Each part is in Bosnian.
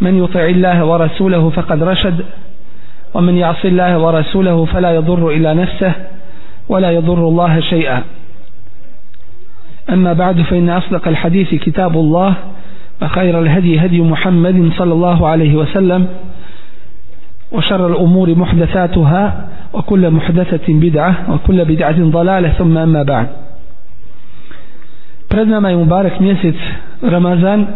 من يطع الله ورسوله فقد رشد ومن يعص الله ورسوله فلا يضر إلى نفسه ولا يضر الله شيئا أما بعد فإن أصدق الحديث كتاب الله وخير الهدي هدي محمد صلى الله عليه وسلم وشر الأمور محدثاتها وكل محدثة بدعة وكل بدعة ضلالة ثم أما بعد Pred nama je Mubarak mjesec Ramazan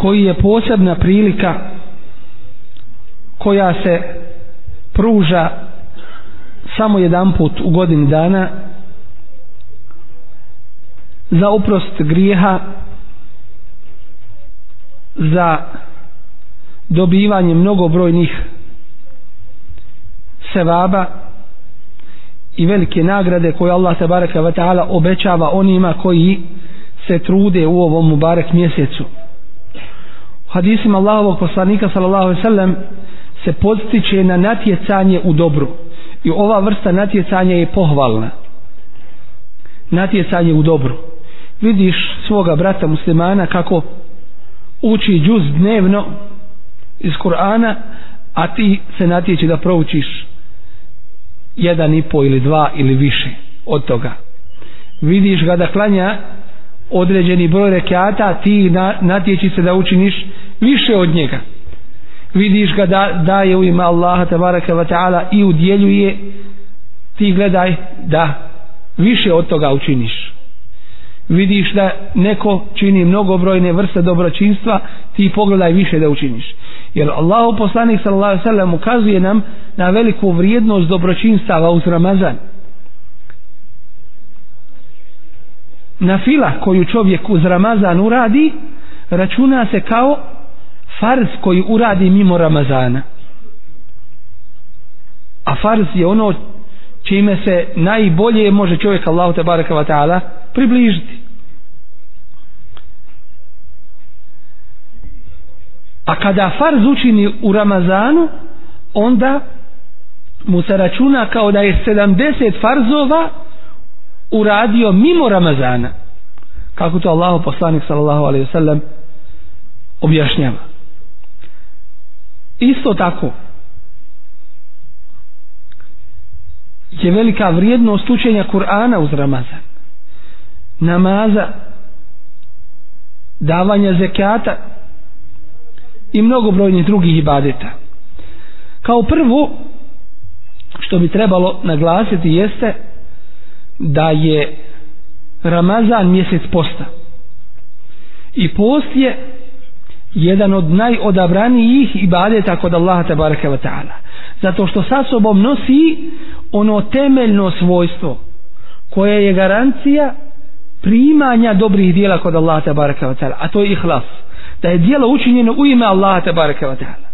koji je posebna prilika koja se pruža samo jedan put u godini dana za uprost grijeha za dobivanje mnogobrojnih sevaba i velike nagrade koje Allah tabaraka wa ta'ala obećava onima koji se trude u ovom mubarek mjesecu hadisima Allahovog poslanika sallallahu alejhi ve sellem se podstiče na natjecanje u dobru i ova vrsta natjecanja je pohvalna natjecanje u dobru vidiš svoga brata muslimana kako uči džuz dnevno iz Kur'ana a ti se natječi da proučiš jedan i po ili dva ili više od toga vidiš ga da klanja određeni broj rekiata ti na, natječi se da učiniš više od njega vidiš ga da daje u ime Allaha tabaraka wa ta'ala i udjeljuje ti gledaj da više od toga učiniš vidiš da neko čini mnogobrojne vrste dobročinstva ti pogledaj više da učiniš jer Allah poslanik sallallahu sallam ukazuje nam na veliku vrijednost dobročinstava uz Ramazan na fila koju čovjek uz Ramazan uradi računa se kao farz koji uradi mimo Ramazana a farz je ono čime se najbolje može čovjek Allahu te barekava ta'ala približiti a kada farz učini u Ramazanu onda mu se računa kao da je 70 farzova farzova uradio mimo Ramazana kako to Allah poslanik sallallahu alaihi wasallam objašnjava isto tako je velika vrijednost učenja Kur'ana uz Ramazan namaza davanja zekata i mnogobrojnih drugih ibadeta kao prvo što bi trebalo naglasiti jeste da je Ramazan mjesec posta i post je jedan od najodabranijih ibadeta kod Allaha tabaraka wa ta'ala zato što sa sobom nosi ono temeljno svojstvo koje je garancija primanja dobrih dijela kod Allaha tabaraka wa ta'ala a to je ihlas da je dijelo učinjeno u ime Allaha tabaraka wa ta'ala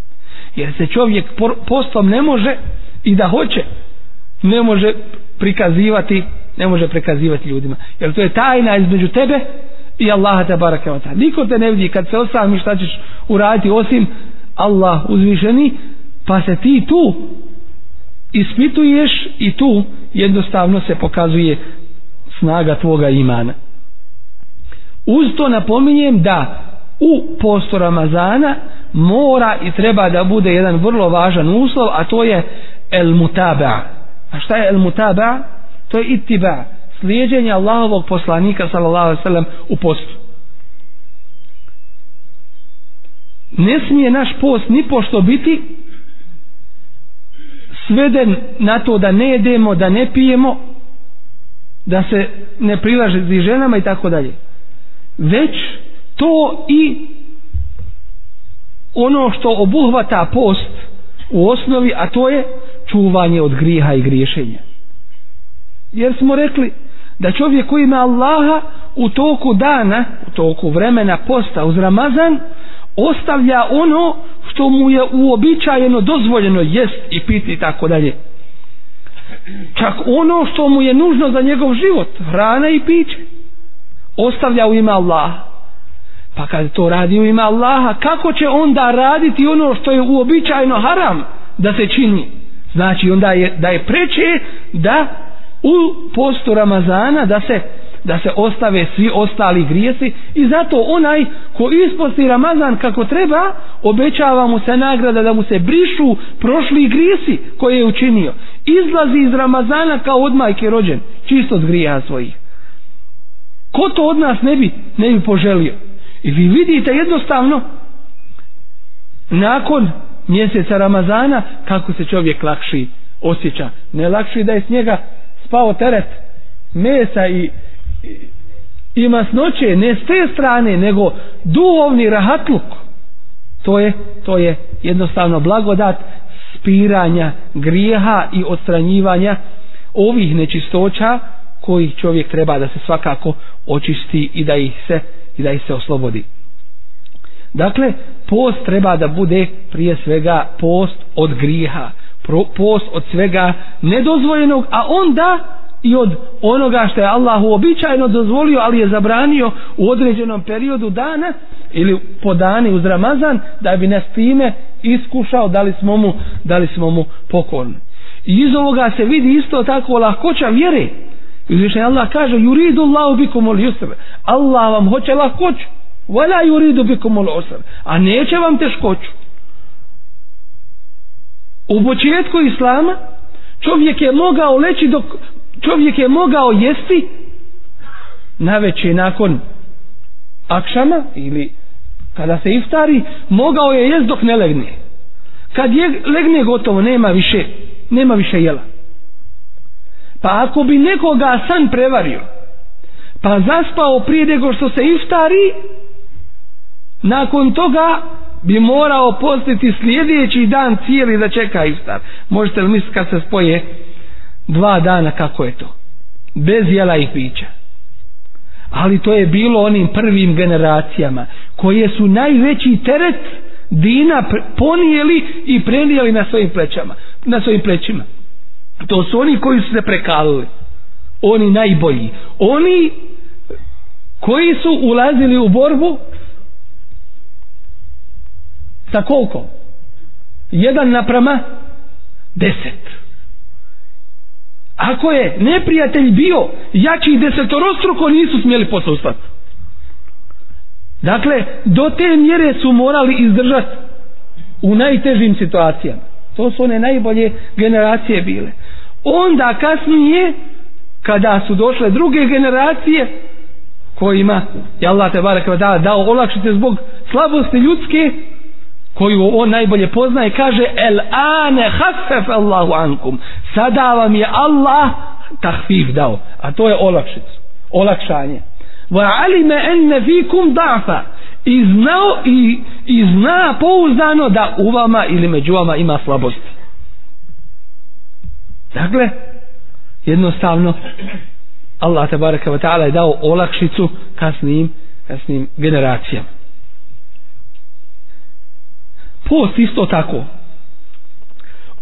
jer se čovjek postom ne može i da hoće ne može prikazivati ne može prekazivati ljudima. Jer to je tajna između tebe i Allaha te barake ta. Niko te ne vidi kad se osamiš šta ćeš uraditi osim Allah uzvišeni, pa se ti tu ispituješ i tu jednostavno se pokazuje snaga tvoga imana. Uz to napominjem da u postu Ramazana mora i treba da bude jedan vrlo važan uslov, a to je el mutaba. A šta je el mutaba? to je itiba slijedjenje Allahovog poslanika sallallahu alejhi ve u postu ne smije naš post ni pošto biti sveden na to da ne jedemo, da ne pijemo, da se ne prilaže zi ženama i tako dalje. Već to i ono što obuhvata post u osnovi, a to je čuvanje od griha i griješenja jer smo rekli da čovjek koji ima Allaha u toku dana, u toku vremena posta uz Ramazan, ostavlja ono što mu je uobičajeno dozvoljeno jest i piti i tako dalje. Čak ono što mu je nužno za njegov život, hrana i piće, ostavlja u ime Allaha. Pa kad to radi u ime Allaha, kako će onda raditi ono što je uobičajeno haram da se čini? Znači onda je, da je preče da u postu Ramazana da se da se ostave svi ostali grijesi i zato onaj ko isposti Ramazan kako treba obećava mu se nagrada da mu se brišu prošli grijesi koje je učinio izlazi iz Ramazana kao od majke rođen čist od grija svojih ko to od nas ne bi ne bi poželio i vi vidite jednostavno nakon mjeseca Ramazana kako se čovjek lakši osjeća ne lakši da je s njega spao teret mesa i, i, i masnoće ne s te strane nego duhovni rahatluk to je, to je jednostavno blagodat spiranja grijeha i odstranjivanja ovih nečistoća koji čovjek treba da se svakako očisti i da ih se i da ih se oslobodi dakle post treba da bude prije svega post od grijeha post od svega nedozvoljenog, a onda i od onoga što je Allah uobičajno dozvolio, ali je zabranio u određenom periodu dana ili po dani uz Ramazan da bi nas time iskušao da li smo mu, da li smo mu pokorni. I iz ovoga se vidi isto tako lahkoća vjere. Izvišaj Allah kaže yuridu Allahu bikum ul Allah vam hoće lahkoću. Vala yuridu bikum ul A neće vam teškoću. U početku islama čovjek je mogao leći dok čovjek je mogao jesti na veće nakon akšama ili kada se iftari mogao je jest dok ne legne kad je legne gotovo nema više nema više jela pa ako bi nekoga san prevario pa zaspao prije nego što se iftari nakon toga bi morao postiti sljedeći dan cijeli da čeka iftar. Možete li misliti kad se spoje dva dana kako je to? Bez jela i pića. Ali to je bilo onim prvim generacijama koje su najveći teret dina ponijeli i prenijeli na svojim plećama. Na svojim plećima. To su oni koji su se prekalili. Oni najbolji. Oni koji su ulazili u borbu sa koliko? jedan naprama deset ako je neprijatelj bio jači desetorostruko nisu smjeli posustati dakle do te mjere su morali izdržati u najtežim situacijama to su one najbolje generacije bile onda kasnije kada su došle druge generacije kojima je Allah te barek dao olakšite zbog slabosti ljudske koju on najbolje poznaje kaže el ane hasef Allahu ankum sada vam je Allah tahfif dao a to je olakšic olakšanje wa alime enne fikum da'fa i znao i, i zna pouzdano da u vama ili među vama ima slabosti dakle jednostavno Allah tabaraka wa ta'ala je dao olakšicu kasnim, kasnim generacijama post isto tako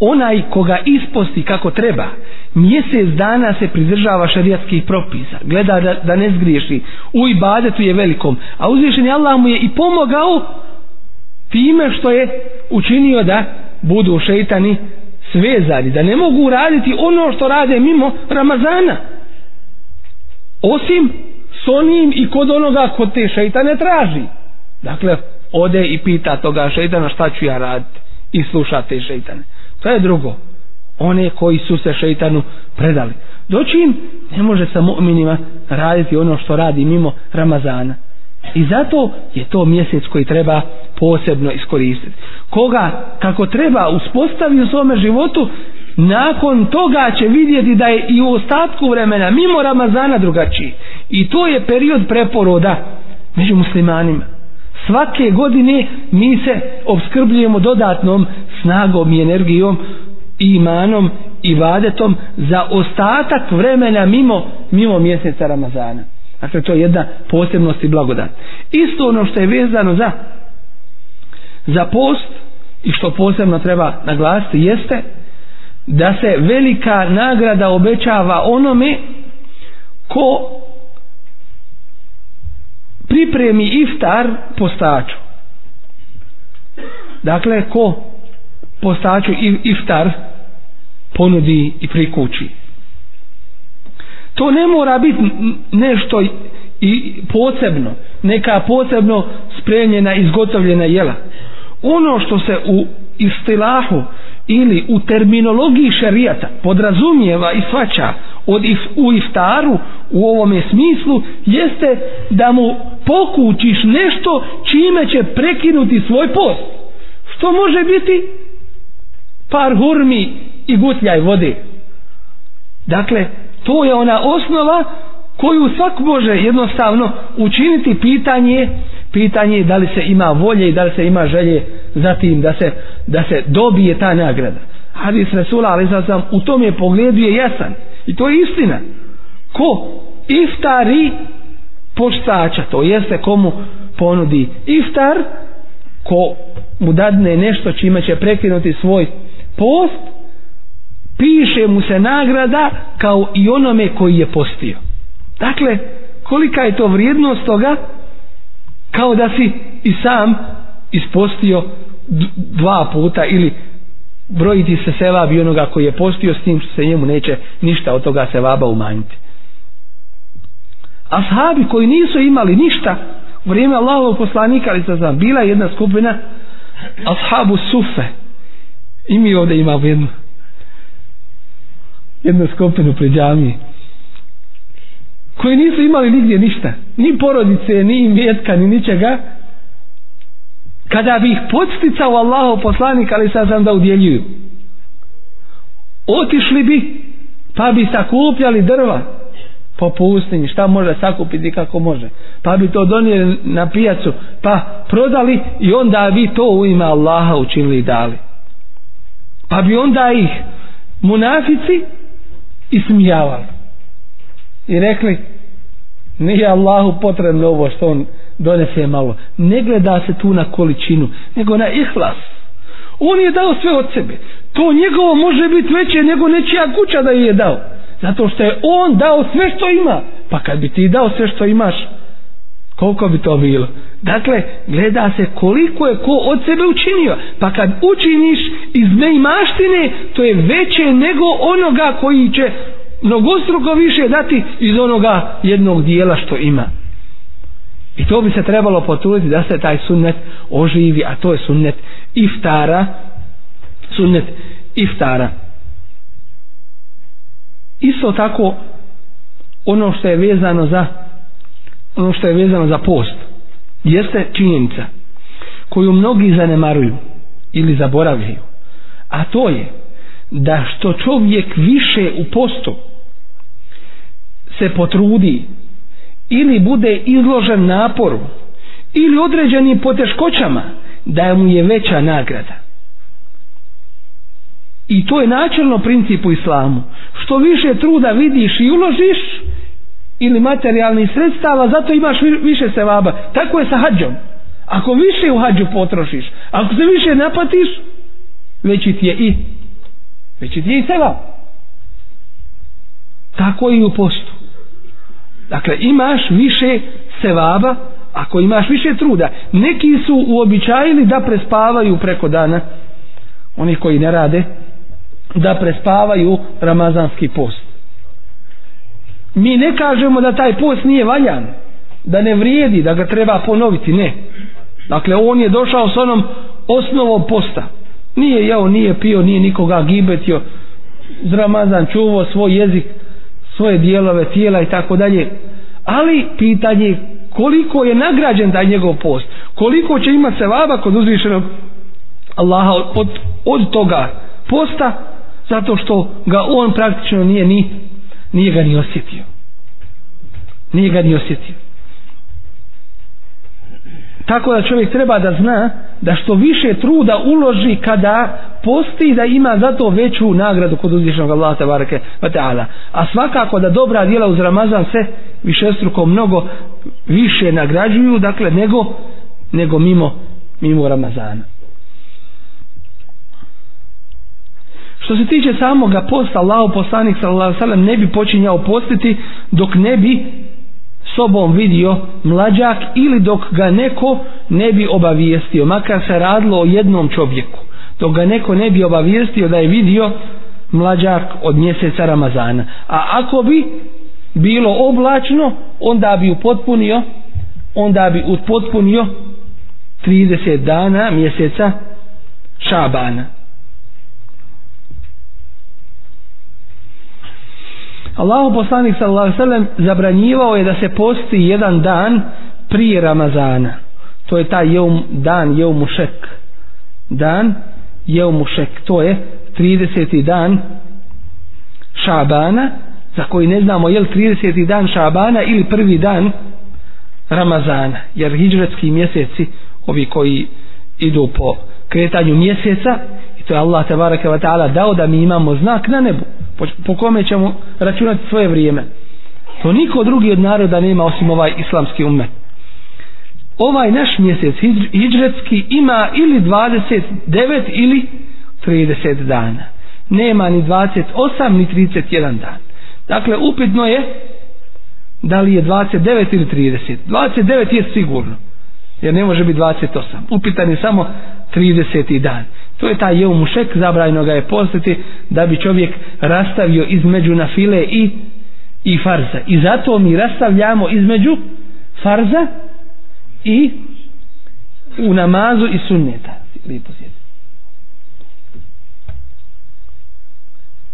onaj koga isposti kako treba mjesec dana se pridržava šarijatskih propisa gleda da, da ne zgriješi u ibadetu je velikom a uzvišen je Allah mu je i pomogao time što je učinio da budu šeitani svezani da ne mogu raditi ono što rade mimo Ramazana osim s onim i kod onoga kod te šeitane traži dakle ode i pita toga šeitana šta ću ja raditi i sluša te šeitane. To je drugo. One koji su se šeitanu predali. Doćim ne može sa mu'minima raditi ono što radi mimo Ramazana. I zato je to mjesec koji treba posebno iskoristiti. Koga kako treba uspostavi u svome životu, nakon toga će vidjeti da je i u ostatku vremena mimo Ramazana drugačiji. I to je period preporoda među muslimanima svake godine mi se obskrbljujemo dodatnom snagom i energijom i imanom i vadetom za ostatak vremena mimo, mimo mjeseca Ramazana. Dakle, to je jedna posebnost i blagodat. Isto ono što je vezano za za post i što posebno treba naglasiti jeste da se velika nagrada obećava onome ko pripremi iftar postaču dakle ko postaču iftar ponudi i prikući to ne mora biti nešto i posebno neka posebno spremljena izgotovljena jela ono što se u istilahu ili u terminologiji šerijata podrazumijeva i svača od if, u iftaru u ovome smislu jeste da mu pokućiš nešto čime će prekinuti svoj post što može biti par hurmi i gutljaj vode dakle to je ona osnova koju svak može jednostavno učiniti pitanje pitanje da li se ima volje i da li se ima želje za tim da se, da se dobije ta nagrada hadis Resula ali za sam u tom je pogledu je jasan i to je istina ko iftari poštača to jeste komu ponudi iftar ko mu dadne nešto čime će prekinuti svoj post piše mu se nagrada kao i onome koji je postio Dakle, kolika je to vrijednost toga kao da si i sam ispostio dva puta ili brojiti se sevab i onoga koji je postio s tim što se njemu neće ništa od toga sevaba umanjiti. Ashabi koji nisu imali ništa u vrijeme Allahovog poslanika, ali sa znam, bila je jedna skupina Ashabu Sufe. I mi ovdje imamo jednu, jednu skupinu pri džamiji koji nisu imali nigdje ništa ni porodice, ni vjetka, ni ničega kada bi ih podsticao Allaho poslanik ali sad znam da udjeljuju otišli bi pa bi sakupljali drva po pustinji, šta može sakupiti kako može, pa bi to donijeli na pijacu, pa prodali i onda vi to u ime Allaha učinili i dali pa bi onda ih munafici ismijavali i rekli nije Allahu potrebno ovo što on donese malo ne gleda se tu na količinu nego na ihlas on je dao sve od sebe to njegovo može biti veće nego nečija kuća da je dao zato što je on dao sve što ima pa kad bi ti dao sve što imaš koliko bi to bilo dakle gleda se koliko je ko od sebe učinio pa kad učiniš iz neimaštine to je veće nego onoga koji će mnogostruko više dati iz onoga jednog dijela što ima. I to bi se trebalo potruditi da se taj sunnet oživi, a to je sunnet iftara, sunnet iftara. Isto tako ono što je vezano za ono što je vezano za post jeste činjenica koju mnogi zanemaruju ili zaboravljaju a to je da što čovjek više u postu se potrudi ili bude izložen naporu ili određenim poteškoćama da mu je veća nagrada i to je načelno princip u islamu što više truda vidiš i uložiš ili materijalnih sredstava zato imaš više sevaba tako je sa hađom ako više u hađu potrošiš ako se više napatiš veći ti je i veći ti je i sevab tako i u postu Dakle, imaš više sevaba ako imaš više truda. Neki su uobičajili da prespavaju preko dana, oni koji ne rade, da prespavaju ramazanski post. Mi ne kažemo da taj post nije valjan, da ne vrijedi, da ga treba ponoviti, ne. Dakle, on je došao s onom osnovom posta. Nije jeo, nije pio, nije nikoga gibetio, z Ramazan čuvo svoj jezik, svoje dijelove tijela i tako dalje ali pitanje koliko je nagrađen taj njegov post koliko će imati sevaba kod uzvišenog Allaha od, od, od toga posta zato što ga on praktično nije ni nije ga ni osjetio nije ga ni osjetio tako da čovjek treba da zna da što više truda uloži kada posti da ima za to veću nagradu kod uzvišnog Allaha tabaraka wa ta'ala a svakako da dobra djela uz Ramazan se više struko mnogo više nagrađuju dakle nego nego mimo mimo Ramazana što se tiče samoga posta Allahu poslanik sallallahu alejhi ne bi počinjao postiti dok ne bi sobom vidio mlađak ili dok ga neko ne bi obavijestio, makar se radilo o jednom čovjeku, dok ga neko ne bi obavijestio da je vidio mlađak od mjeseca Ramazana. A ako bi bilo oblačno, onda bi upotpunio onda bi upotpunio 30 dana mjeseca Šabana. Allahu poslanik sallallahu alejhi ve sellem zabranjivao je da se posti jedan dan prije Ramazana. To je taj jeum dan jeum mušek. Dan jeum mušek. To je 30. dan Šabana, za koji ne znamo je li 30. dan Šabana ili prvi dan Ramazana, jer hijđretski mjeseci, ovi koji idu po kretanju mjeseca, i to je Allah tabaraka wa ta'ala dao da mi imamo znak na nebu, po kome ćemo računati svoje vrijeme to niko drugi od naroda nema osim ovaj islamski umet ovaj naš mjesec hijđretski ima ili 29 ili 30 dana nema ni 28 ni 31 dan dakle upitno je da li je 29 ili 30 29 je sigurno jer ne može biti 28 upitan je samo 30 dan To je taj jeumušek, zabrajno ga je postati da bi čovjek rastavio između na file i, i farza. I zato mi rastavljamo između farza i u namazu i sunneta. Lijepo sjeti.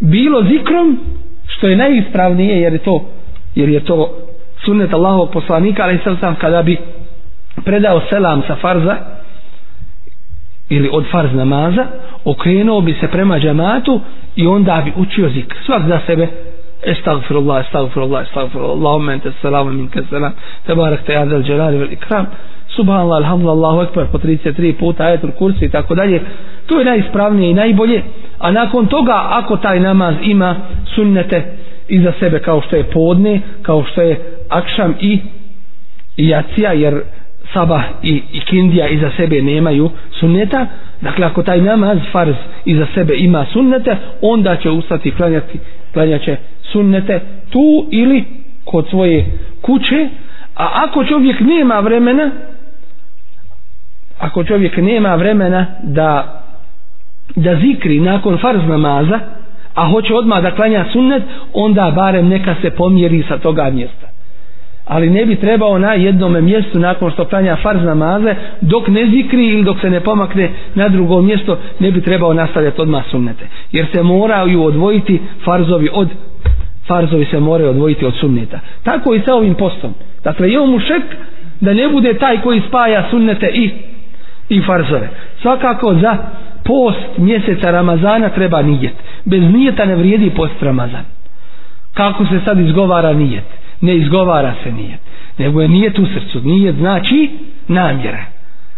Bilo zikrom, što je najispravnije, jer je to, jer je to sunnet Allahov poslanika, ali sam sam kada bi predao selam sa farza, ili od farz namaza okrenuo bi se prema džamatu i onda bi učio zikr svak za sebe estagfirullah, estagfirullah, estagfirullah Allahum men te salamu min te salam tebarek te adel dželali vel ikram subhanallah, alhamdulillah, Allahu ekber po 33 puta ajetul kursi i tako dalje to je najispravnije i najbolje a nakon toga ako taj namaz ima sunnete iza sebe kao što je podne kao što je akšam i jacija jer Sabah i Ikindija iza sebe nemaju sunneta, dakle ako taj namaz farz iza sebe ima sunnete, onda će ustati klanjati, klanjaće sunnete tu ili kod svoje kuće, a ako čovjek nema vremena, ako čovjek nema vremena da da zikri nakon farz namaza, a hoće odmah da klanja sunnet, onda barem neka se pomjeri sa toga mjesta ali ne bi trebao na jednom mjestu nakon što planja farz namaze dok ne zikri ili dok se ne pomakne na drugo mjesto ne bi trebao nastavljati odmah sunnete jer se moraju odvojiti farzovi od farzovi se moraju odvojiti od sunneta tako i sa ovim postom dakle je mu šek da ne bude taj koji spaja sunnete i i farzove svakako za post mjeseca Ramazana treba nijet bez nijeta ne vrijedi post Ramazan kako se sad izgovara nijet ne izgovara se nijet nego je nijet u srcu nijet znači namjera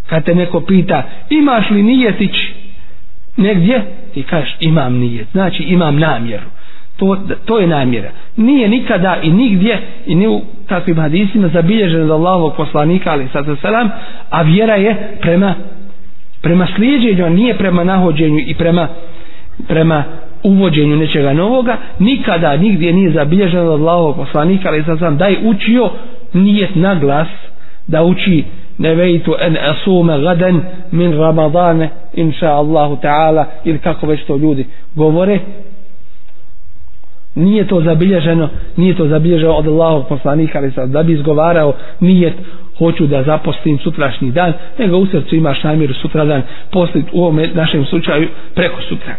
kad te neko pita imaš li nijetić negdje ti kažeš imam nijet znači imam namjeru to, to je namjera nije nikada i nigdje i ni u takvim hadisima zabilježeno da Allahovog poslanika ali sad za salam a vjera je prema prema slijedjenju a nije prema nahođenju i prema prema uvođenju nečega novoga nikada nigdje nije zabilježeno od Allahovog poslanika ali sam sam da je učio nije na glas da uči nevejtu en asume gaden min ramadane inša Allahu ta'ala ili kako već to ljudi govore nije to zabilježeno nije to zabilježeno od Allahovog poslanika ali sam da bi izgovarao nijet hoću da zapostim sutrašnji dan nego u srcu imaš namjeru sutradan postit u ovom našem slučaju preko sutra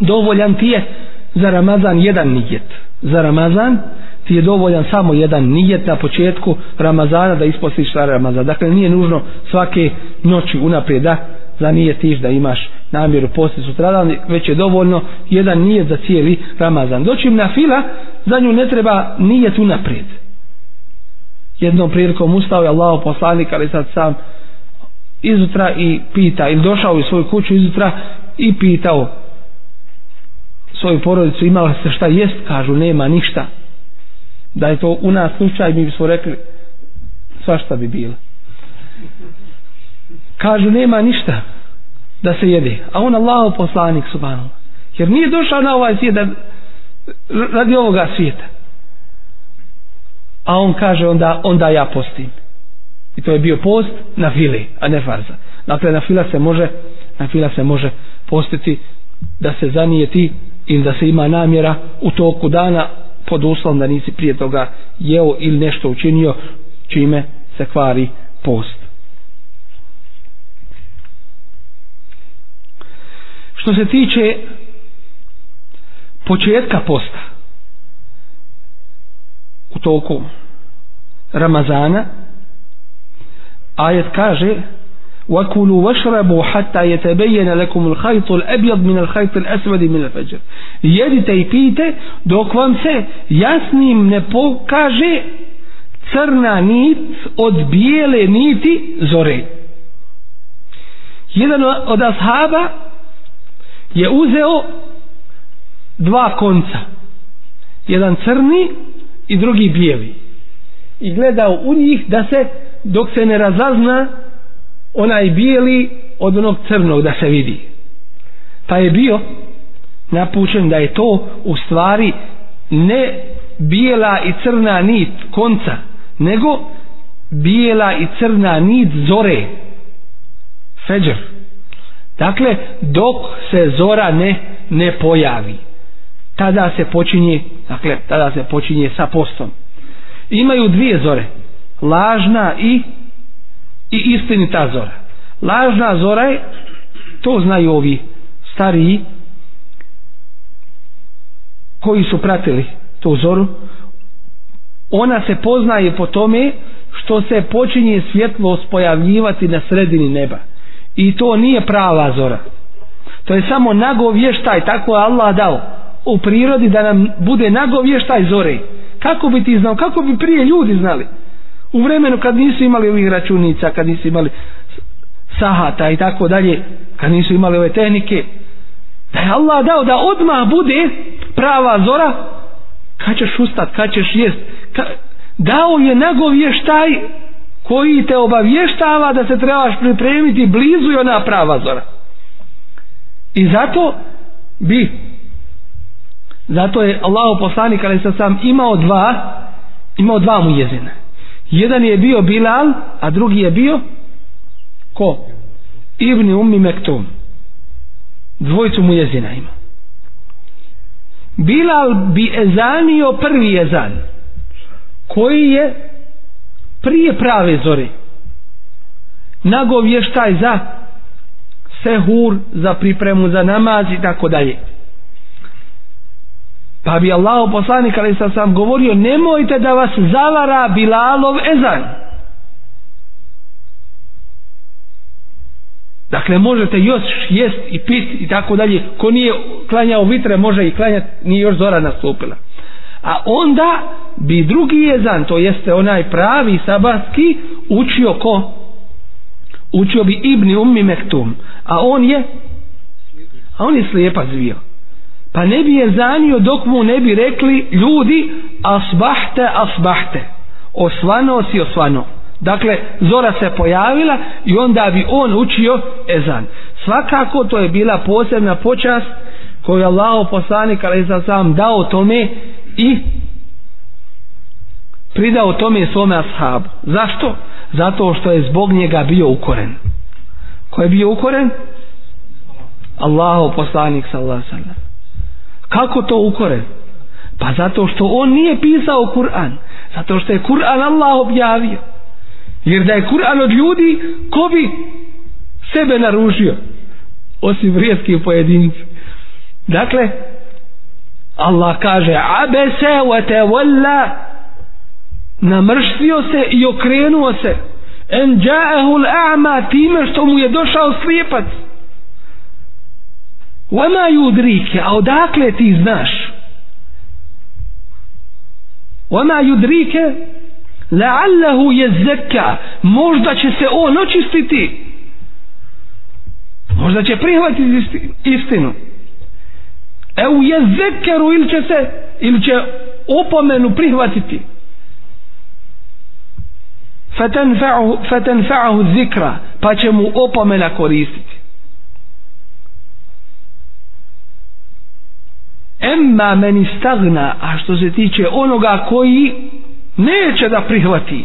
dovoljan ti je za Ramazan jedan nijet za Ramazan ti je dovoljan samo jedan nijet na početku Ramazana da ispostiš sa Ramazan dakle nije nužno svake noći unaprijed da za nije tiš da imaš namjeru posti sutradan već je dovoljno jedan nijet za cijeli Ramazan doćim na fila za nju ne treba nijet unaprijed jednom prilikom ustao je Allah poslanik ali sad sam izutra i pita ili došao u svoju kuću izutra i pitao svoju porodicu imala se šta jest kažu nema ništa da je to u nas slučaj mi bismo rekli svašta bi bilo kažu nema ništa da se jede a on Allah poslanik subhanallah jer nije došao na ovaj svijet da, radi ovoga svijeta a on kaže onda, onda ja postim i to je bio post na file a ne farza dakle na fila se može na fila se može postiti da se zanije ti ili da se ima namjera u toku dana pod uslovom da nisi prije toga jeo ili nešto učinio čime se kvari post. Što se tiče početka posta u toku Ramazana ajet kaže وكلوا واشربوا حتى يتبين لكم الخيط الابيض من الخيط الاسود من الفجر يدت اي بيته دوك وام سي ياسني نبوكاجي صرنا نيت od bijele niti zore jedan od ashaba je uzeo dva konca jedan crni i drugi bijeli i gledao u njih da se dok se ne razazna onaj bijeli od onog crnog da se vidi pa je bio napučen da je to u stvari ne bijela i crna nit konca nego bijela i crna nit zore feđer dakle dok se zora ne ne pojavi tada se počinje dakle tada se počinje sa postom imaju dvije zore lažna i i istinita zora lažna zora je to znaju ovi stariji koji su pratili tu zoru ona se poznaje po tome što se počinje svjetlo spojavljivati na sredini neba i to nije prava zora to je samo nagovještaj tako je Allah dao u prirodi da nam bude nagovještaj zore kako bi ti znao, kako bi prije ljudi znali u vremenu kad nisu imali ovih računica, kad nisu imali sahata i tako dalje, kad nisu imali ove tehnike, da je Allah dao da odmah bude prava zora, kad ćeš ustat, kad ćeš jest, ka, dao je nagovještaj koji te obavještava da se trebaš pripremiti blizu je ona prava zora. I zato bi zato je Allah poslanik ali sam imao dva imao dva mu jezine jedan je bio Bilal a drugi je bio ko? Ibni Ummi Mektum dvojcu mu jezina ima Bilal bi ezanio prvi ezan koji je prije prave zore nagovještaj za sehur za pripremu za namaz i tako dalje Pa bi Allah poslanik ali sam sam govorio nemojte da vas zavara Bilalov ezan. Dakle možete još jest i pit i tako dalje. Ko nije klanjao vitre može i klanjati nije još zora nastupila. A onda bi drugi jezan, to jeste onaj pravi sabatski, učio ko? Učio bi Ibni Ummi Mektum. A on je? A on je slijepa zvio pa ne bi je zanio dok mu ne bi rekli ljudi asbahte asbahte osvano si osvano dakle zora se pojavila i onda bi on učio ezan svakako to je bila posebna počast koju je Allah poslanik ali za sam dao tome i pridao tome svome ashabu zašto? zato što je zbog njega bio ukoren ko je bio ukoren? Allah poslanik sallallahu alaihi Kako to ukore? Pa zato što on nije pisao Kur'an. Zato što je Kur'an Allah objavio. Jer da je Kur'an od ljudi, ko bi sebe naružio? Osim rijetki pojedinci. Dakle, Allah kaže, abese wa te volla, namrštio se i okrenuo se. En džaehul a'ma time što mu je došao slijepac. Uema judrike, a odakle ti znaš? Uema judrike, la'allahu je zeka, možda će se on očistiti. Možda će prihvatiti istinu. E u je zekeru ili će se, ili će opomenu prihvatiti. Fetenfa'ahu zikra, pa će mu opomena koristiti. emma meni stagna a što se tiče onoga koji neće da prihvati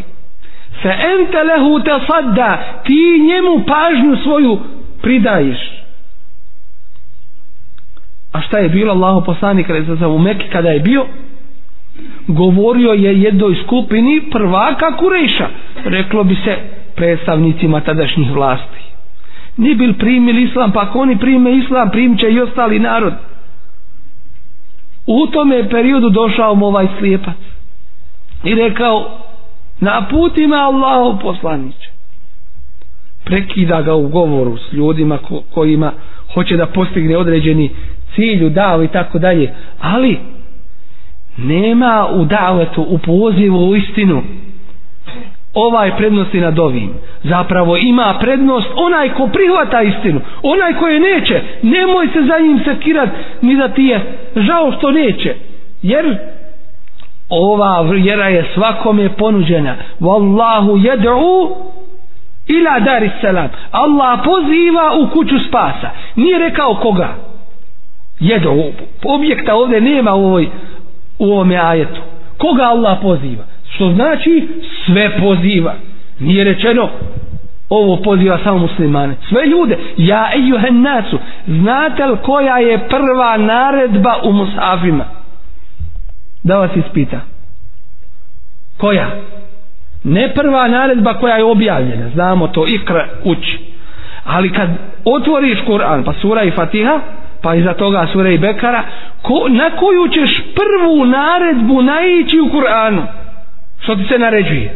fe ente lehu te sadda ti njemu pažnju svoju pridajiš a šta je bilo Allah poslani kada je u Mekke kada je bio govorio je jednoj skupini prvaka Kureša reklo bi se predstavnicima tadašnjih vlasti ni bil primili islam pa ako oni prime islam primće i ostali narod u tome periodu došao mu ovaj slijepac i rekao na putima Allahu poslanić prekida ga u govoru s ljudima ko, kojima hoće da postigne određeni cilju dao i tako dalje ali nema u davetu u pozivu u istinu ovaj prednosti nad ovim zapravo ima prednost onaj ko prihvata istinu onaj ko je neće nemoj se za njim sekirat ni da ti je žao što neće jer ova vjera je svakome ponuđena Wallahu jed'u ila dar salam Allah poziva u kuću spasa nije rekao koga jed'u objekta ovdje nema u, ovoj, u ovome ajetu koga Allah poziva što znači sve poziva nije rečeno ovo poziva samo muslimane sve ljude ja ejuhen nasu znate li koja je prva naredba u musafima da vas ispita koja ne prva naredba koja je objavljena znamo to ikra uči ali kad otvoriš Kur'an pa sura i Fatiha pa iza toga sura i Bekara ko, na koju ćeš prvu naredbu naići u Kur'anu što ti se naređuje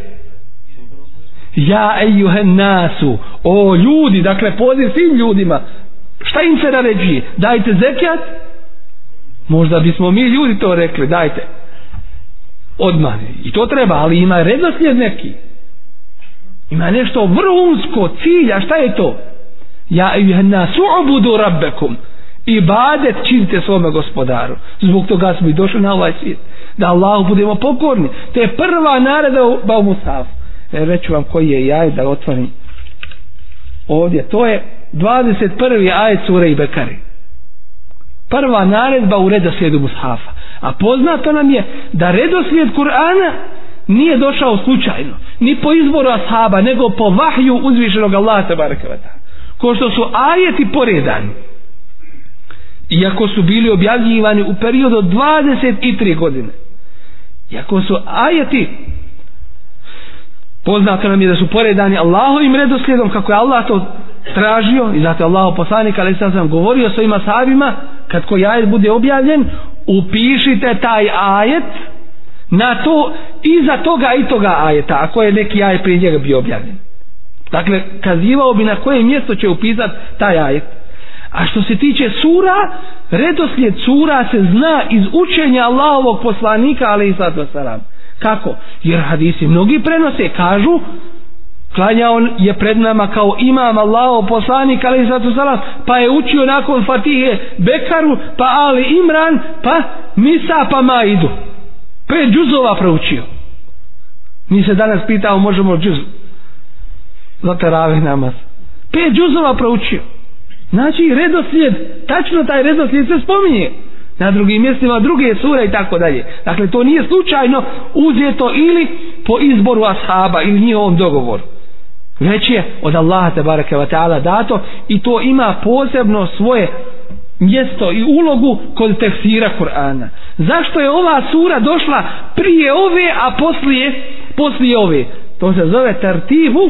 ja ejuhen nasu o ljudi, dakle poziv svim ljudima šta im se naređuje dajte zekijat možda bismo mi ljudi to rekli dajte odmah i to treba, ali ima redoslijed neki ima nešto vrhunsko cilj, a šta je to ja ejuhen nasu obudu rabbekum ibadet činite svome gospodaru zbog toga smo i došli na ovaj svijet da Allahu budemo pokorni to je prva narada u Baumusaf e, reću vam koji je jaj da otvorim ovdje to je 21. ajet sura i Bekari prva naredba u redoslijedu Mushafa a poznato nam je da redoslijed Kur'ana nije došao slučajno ni po izboru ashaba nego po vahju uzvišenog Allaha tabarakavata ko što su ajeti poredani iako su bili objavljivani u periodu od 23 godine Iako su ajeti poznato nam je da su poredani Allahovim redoslijedom kako je Allah to tražio i zato je Allah poslanik ali sam sam govorio svojim asabima kad koji ajet bude objavljen upišite taj ajet na to iza toga i toga ajeta ako je neki ajet prije njega bio objavljen dakle kazivao bi na koje mjesto će upisat taj ajet A što se tiče sura, redoslijed sura se zna iz učenja Allahovog poslanika, ali i sad saram. Kako? Jer hadisi mnogi prenose, kažu, klanja on je pred nama kao imam Allahov poslanik, ali i sad saram, pa je učio nakon Fatihe Bekaru, pa Ali Imran, pa Misa, pa Maidu. Pet džuzova proučio. Mi se danas pitao, možemo džuz? Zato ravih namaz. Pet džuzova proučio znači redoslijed tačno taj redoslijed se spominje na drugim mjestima druge sure i tako dalje dakle to nije slučajno uzeto ili po izboru ashaba ili njihovom dogovoru već je od Allaha te bareke ve taala dato i to ima posebno svoje mjesto i ulogu kod tefsira Kur'ana. Zašto je ova sura došla prije ove, a poslije, poslije ove? To se zove tartivu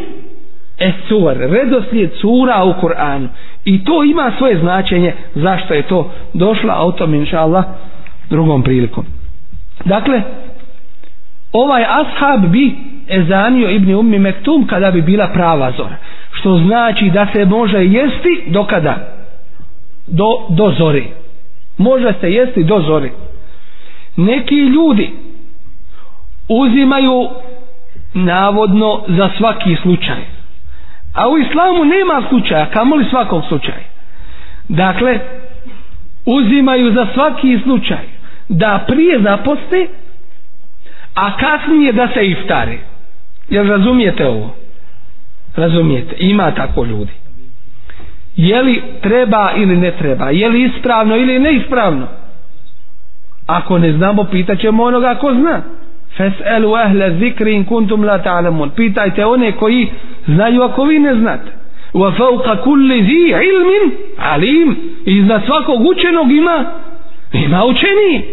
Esur, redoslijed cura u Kur'anu. I to ima svoje značenje zašto je to došla, a o tom inša Allah drugom prilikom. Dakle, ovaj ashab bi ezanio Ibni Ummi Mektum kada bi bila prava zora. Što znači da se može jesti dokada? Do, do zori. Može se jesti do zori. Neki ljudi uzimaju navodno za svaki slučaj A u islamu nema slučaja, kamoli svakog slučaja. Dakle, uzimaju za svaki slučaj da prije zaposte, a kasnije da se iftare. Jel razumijete ovo? Razumijete, ima tako ljudi. Je li treba ili ne treba? Je li ispravno ili neispravno? Ako ne znamo, pitaćemo onoga ko zna. Ako zna. Fes'elu ahle zikri in kuntum la ta'lamun. Pitajte one koji znaju ako vi ne znate. Wa fawqa kulli zi ilmin alim. Iznad svakog učenog ima ima učeni.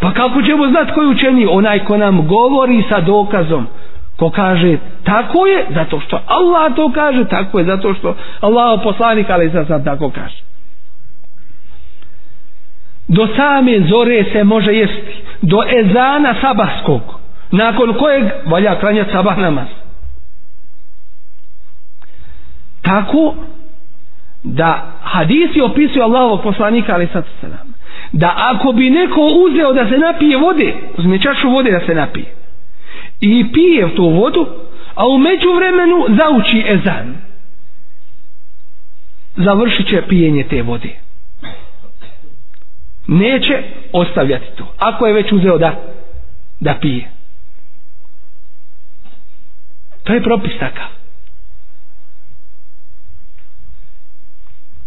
Pa kako ćemo znati koji učeni? Onaj ko nam govori sa dokazom. Ko kaže tako je zato što Allah to kaže, tako je zato što Allah poslanik ali za sad tako kaže. Do same zore se može jesti do ezana sabahskog nakon kojeg valja klanjati sabah namaz tako da hadisi opisuju Allahovog poslanika ali sad se nam da ako bi neko uzeo da se napije vode uzme čašu vode da se napije i pije tu vodu a u među vremenu zauči ezan završit će pijenje te vode neće ostavljati to ako je već uzeo da da pije to je propis takav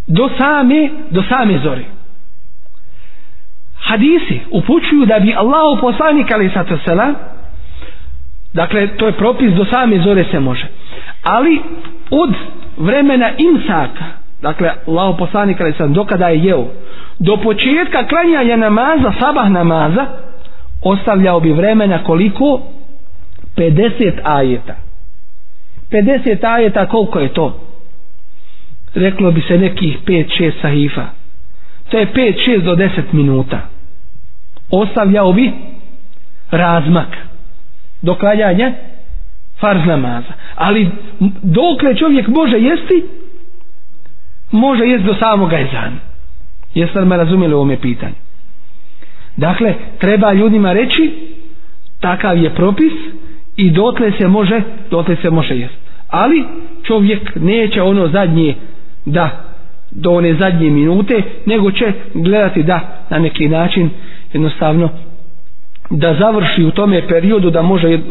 do same do same zore hadisi upućuju da bi Allah poslanik ali sato sela dakle to je propis do same zore se može ali od vremena imsaka dakle Allah poslanik ali sam dokada je jeo do početka klanjanja namaza sabah namaza ostavljao bi vremena koliko 50 ajeta 50 ajeta koliko je to reklo bi se nekih 5-6 sahifa to je 5-6 do 10 minuta ostavljao bi razmak do klanjanja farz namaza ali dokle čovjek može jesti može jest do samog ezan jeste li me razumjeli u ovome pitanju dakle treba ljudima reći takav je propis i dotle se može dotle se može jest ali čovjek neće ono zadnje da do one zadnje minute nego će gledati da na neki način jednostavno da završi u tome periodu da može jed,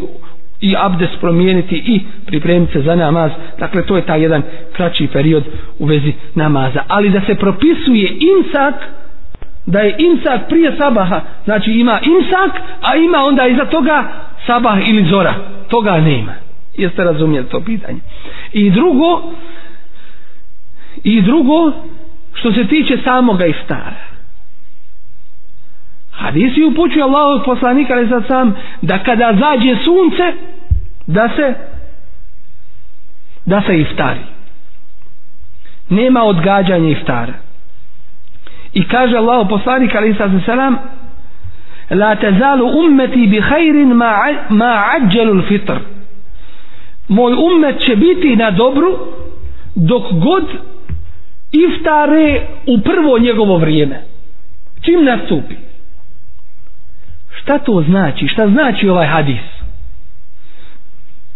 i abdes promijeniti i pripremiti se za namaz dakle to je taj jedan kraći period u vezi namaza ali da se propisuje insak da je insak prije sabaha znači ima insak a ima onda iza toga sabah ili zora toga nema jeste razumjeli to pitanje i drugo i drugo što se tiče samoga iftara Hadisi upućuje Allah od poslanika ali sad sam da kada zađe sunce da se da se iftari. Nema odgađanja iftara. I kaže Allah poslanik ali sad sam la tazalu ummeti bi khairin ma, ma ađelu fitr. Moj ummet će biti na dobru dok god iftare u prvo njegovo vrijeme. Čim nastupi? šta to znači šta znači ovaj hadis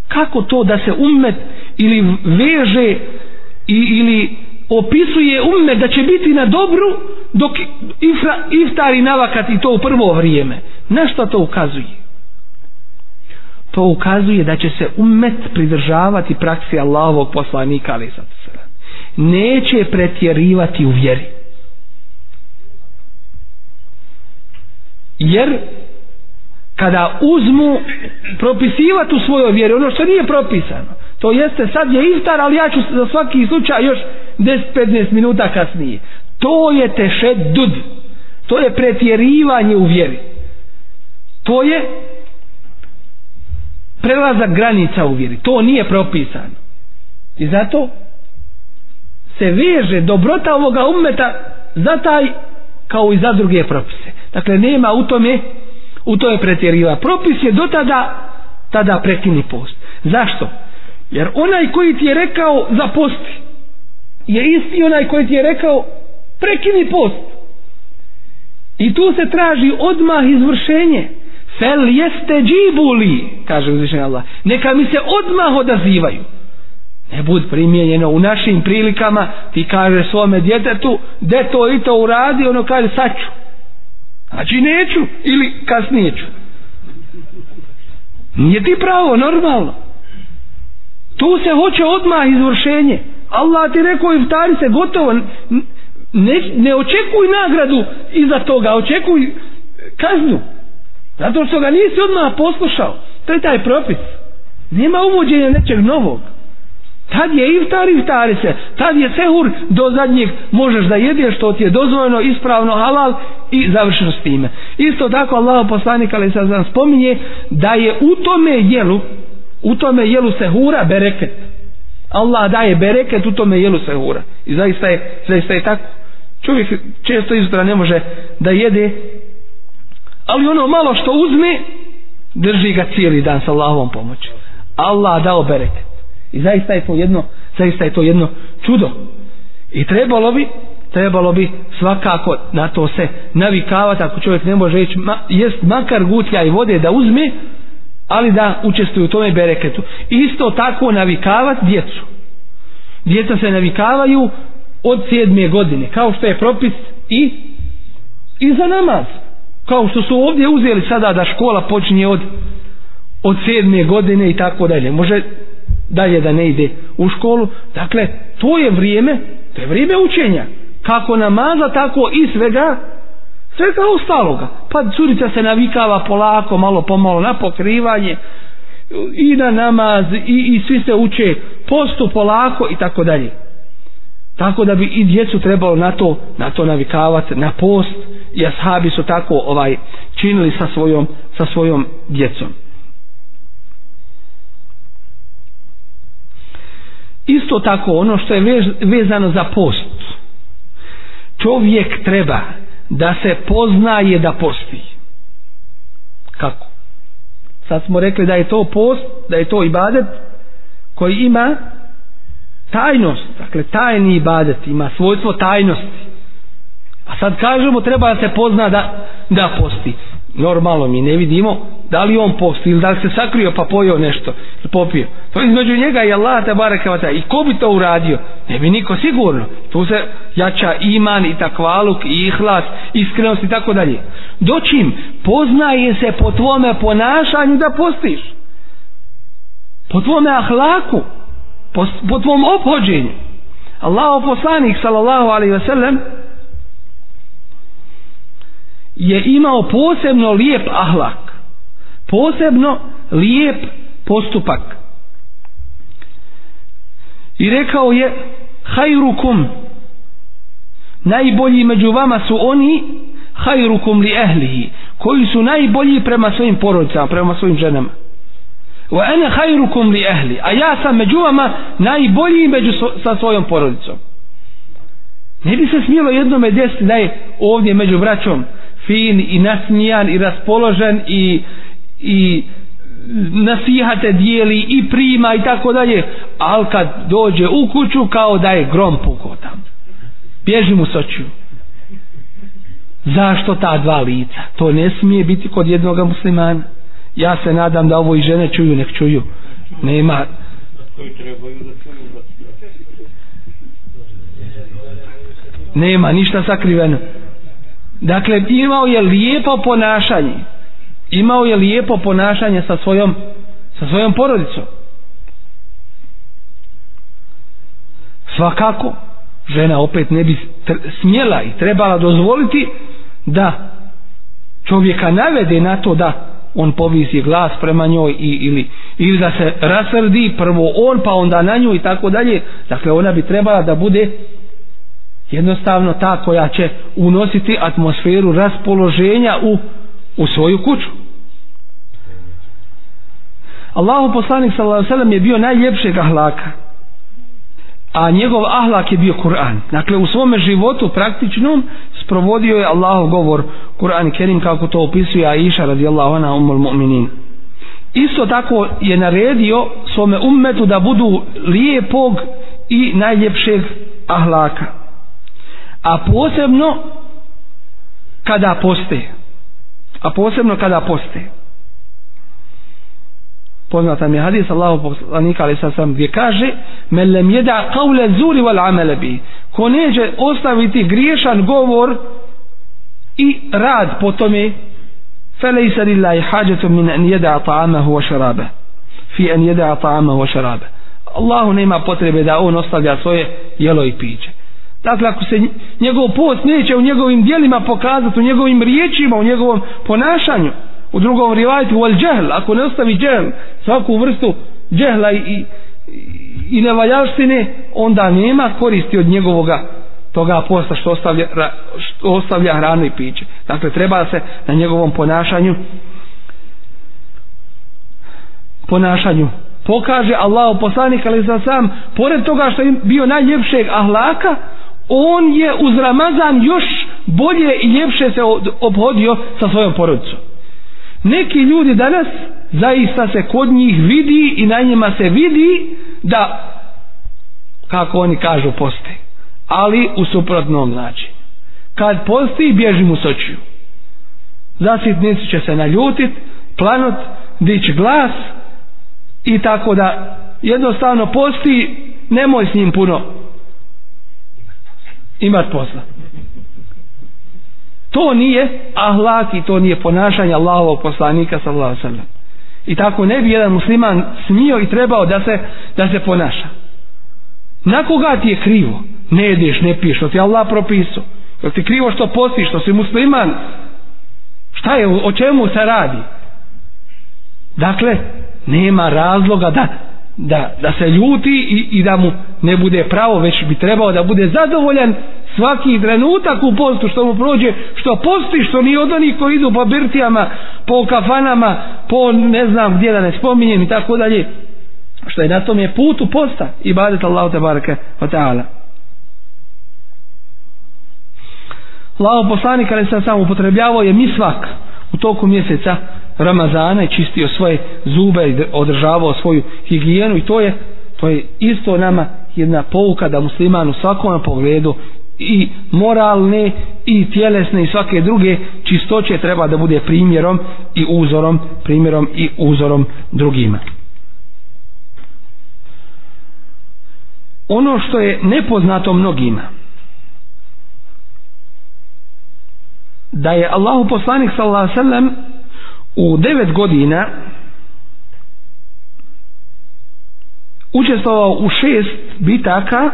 kako to da se ummet ili veže i, ili opisuje ummet da će biti na dobru dok ifra, iftari navakat i to u prvo vrijeme na što to ukazuje to ukazuje da će se ummet pridržavati praksi Allahovog poslanika ali sad neće pretjerivati u vjeri jer kada uzmu propisivati u svojoj vjeri ono što nije propisano to jeste sad je iftar ali ja ću za svaki slučaj još 10-15 minuta kasnije to je tešedud to je pretjerivanje u vjeri to je prelazak granica u vjeri to nije propisano i zato se veže dobrota ovoga ummeta za taj kao i za druge propise dakle nema u tome u to je pretjeriva propis je do tada tada prekini post zašto? jer onaj koji ti je rekao za posti je isti onaj koji ti je rekao prekini post i tu se traži odmah izvršenje fel jeste džibuli kaže uzvišenja Allah neka mi se odmah odazivaju ne bud primijenjeno u našim prilikama ti kaže svome djetetu de to i to uradi ono kaže sad ću Znači neću ili kasnije ću. Nije ti pravo, normalno. Tu se hoće odmah izvršenje. Allah ti rekao iftari se, gotovo. Ne, ne očekuj nagradu iza toga, očekuj kaznu. Zato što ga nisi odmah poslušao. To je taj propis. Nema umođenja nečeg novog tad je iftar iftari se tad je sehur do zadnjeg možeš da jedeš što ti je dozvojeno ispravno halal i završeno s time isto tako Allah poslanik ali sad znam spominje da je u tome jelu u tome jelu sehura bereket Allah daje bereket u tome jelu sehura i zaista je, zaista je tako čovjek često izutra ne može da jede ali ono malo što uzme drži ga cijeli dan sa Allahovom pomoći Allah dao bereket I zaista je to jedno, zaista je to jedno čudo. I trebalo bi, trebalo bi svakako na to se navikavati ako čovjek ne može reći ma, jest makar gutlja i vode da uzme ali da učestvuju u tome bereketu isto tako navikavati djecu djeca se navikavaju od sedme godine kao što je propis i i za namaz kao što su ovdje uzeli sada da škola počinje od od sedme godine i tako dalje može dalje da ne ide u školu dakle to je vrijeme to je vrijeme učenja kako namaza tako i svega svega ostaloga pa curica se navikava polako malo pomalo na pokrivanje i na namaz i, i svi se uče postu polako i tako dalje tako da bi i djecu trebalo na to na to navikavati na post i ashabi su tako ovaj činili sa svojom sa svojom djecom isto tako ono što je vezano za post čovjek treba da se poznaje da posti kako sad smo rekli da je to post da je to ibadet koji ima tajnost dakle tajni ibadet ima svojstvo tajnosti a sad kažemo treba da se pozna da, da posti normalno mi ne vidimo da li on posti ili da li se sakrio pa pojeo nešto popio to između njega i Allah te barekavata i ko bi to uradio ne bi niko sigurno tu se jača iman i takvaluk i ihlas iskrenost i tako dalje doćim poznaje se po tvome ponašanju da postiš po tvome ahlaku po, po tvom obhođenju Allah poslanik sallallahu alaihi ve sellem je imao posebno lijep ahlak posebno lijep postupak i rekao je hajrukum najbolji među vama su oni hajrukum li ehlihi koji su najbolji prema svojim porodicama prema svojim ženama wa ana hajrukum li ehli a ja sam među vama najbolji među so, sa svojom porodicom ne bi se smjelo jednome desiti da je ovdje među braćom fin i nasmijan i raspoložen i, i nasihate dijeli i prima i tako dalje ali kad dođe u kuću kao da je grom pogodan bježi mu soću zašto ta dva lica to ne smije biti kod jednoga muslimana ja se nadam da ovo i žene čuju nek čuju nema nema ništa sakriveno dakle imao je lijepo ponašanje imao je lijepo ponašanje sa svojom sa svojom porodicom svakako žena opet ne bi smjela i trebala dozvoliti da čovjeka navede na to da on povisi glas prema njoj i, ili, ili da se rasrdi prvo on pa onda na nju i tako dalje dakle ona bi trebala da bude jednostavno ta koja će unositi atmosferu raspoloženja u, u svoju kuću Allahu poslanik sallallahu alejhi ve je bio najljepšeg ahlaka a njegov ahlak je bio Kur'an dakle u svome životu praktičnom sprovodio je Allahov govor Kur'an Kerim kako to opisuje Aisha radijallahu anha umul mu'minin isto tako je naredio svome ummetu da budu lijepog i najljepšeg ahlaka a posebno kada poste a posebno kada poste poznata mi je hadis Allahu poslanika ali sad sam gdje kaže men lem jeda qawla zuri wal amala bi ko neće ostaviti griješan govor i rad po tome felejsa lillahi hađetu min en jeda ta'amahu wa šarabe fi en jeda ta'amahu wa šarabe Allahu nema potrebe da on ostavlja svoje jelo i piće Dakle, ako se njegov post neće u njegovim dijelima pokazati, u njegovim riječima, u njegovom ponašanju, u drugom rivajtu, u al ako ne ostavi džehl, svaku vrstu džehla i, i, i nevaljaštine, onda nema koristi od njegovoga toga posta što ostavlja, što ostavlja hranu i piće. Dakle, treba se na njegovom ponašanju ponašanju pokaže Allah poslanik ali za sam pored toga što je bio najljepšeg ahlaka on je uz Ramazan još bolje i ljepše se obhodio sa svojom porodicom. Neki ljudi danas zaista se kod njih vidi i na njima se vidi da, kako oni kažu, poste. Ali u suprotnom znači. Kad posti, bježi mu sočiju. Zasitnici će se naljutit, planot, dić glas i tako da jednostavno posti, nemoj s njim puno imat posla to nije ahlak i to nije ponašanje Allahovog poslanika sallallahu sallam i tako ne bi jedan musliman smio i trebao da se, da se ponaša na koga ti je krivo ne jedeš, ne piš, što ti Allah propisao je ti krivo što postiš, što si musliman šta je, o čemu se radi dakle nema razloga da da, da se ljuti i, i da mu ne bude pravo već bi trebao da bude zadovoljan svaki trenutak u postu što mu prođe što posti što ni od onih koji idu po birtijama po kafanama po ne znam gdje da ne spominjem i tako dalje što je na tom je putu posta i badet Allah te barake wa ta'ala Allah poslanik ali sam sam upotrebljavao je mi svak u toku mjeseca Ramazana i čistio svoje zube i održavao svoju higijenu i to je to je isto nama jedna pouka da musliman u svakom pogledu i moralne i tjelesne i svake druge čistoće treba da bude primjerom i uzorom primjerom i uzorom drugima ono što je nepoznato mnogima da je Allahu poslanik sallallahu alejhi ve u devet godina učestvovao u šest bitaka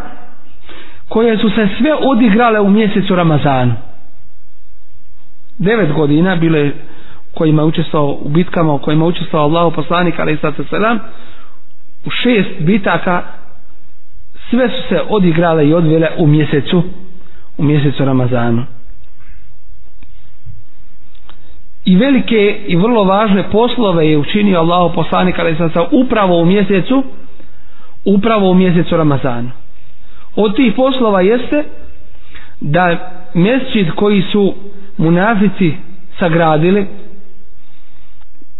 koje su se sve odigrale u mjesecu Ramazanu. Devet godina bile kojima je učestvao u bitkama, u kojima je učestvao Allah poslanik, ali sada se u šest bitaka sve su se odigrale i odvele u mjesecu u mjesecu Ramazanu. i velike i vrlo važne poslove je učinio Allah poslanik ali sam upravo u mjesecu upravo u mjesecu Ramazanu od tih poslova jeste da mjesečit koji su munafici sagradili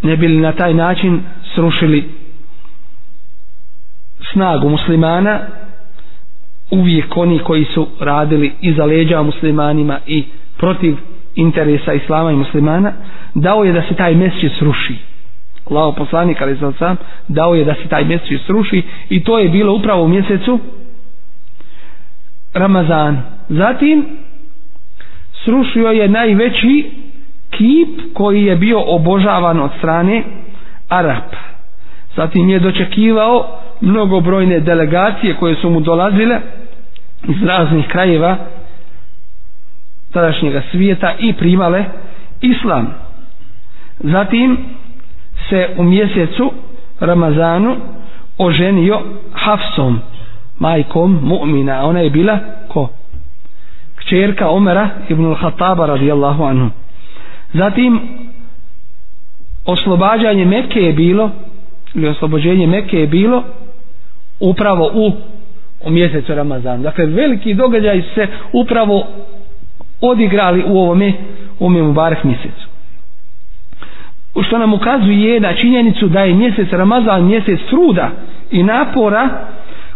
ne bili na taj način srušili snagu muslimana uvijek oni koji su radili iza leđa muslimanima i protiv interesa islama i muslimana dao je da se taj mesjid sruši Allaho poslanik ali sam sam dao je da se taj mesjid sruši i to je bilo upravo u mjesecu Ramazan zatim srušio je najveći kip koji je bio obožavan od strane Arab zatim je dočekivao mnogobrojne delegacije koje su mu dolazile iz raznih krajeva tadašnjega svijeta i primale islam Zatim se u mjesecu Ramazanu oženio Hafsom, majkom mu'mina. Ona je bila ko? Kćerka Omera ibn al-Khattaba radijallahu anhu. Zatim oslobađanje Mekke je bilo ili oslobođenje Mekke je bilo upravo u u mjesecu Ramazan. Dakle, veliki događaj se upravo odigrali u ovome u ovome Mubarak mjesecu što nam ukazuje na činjenicu da je mjesec Ramazan mjesec truda i napora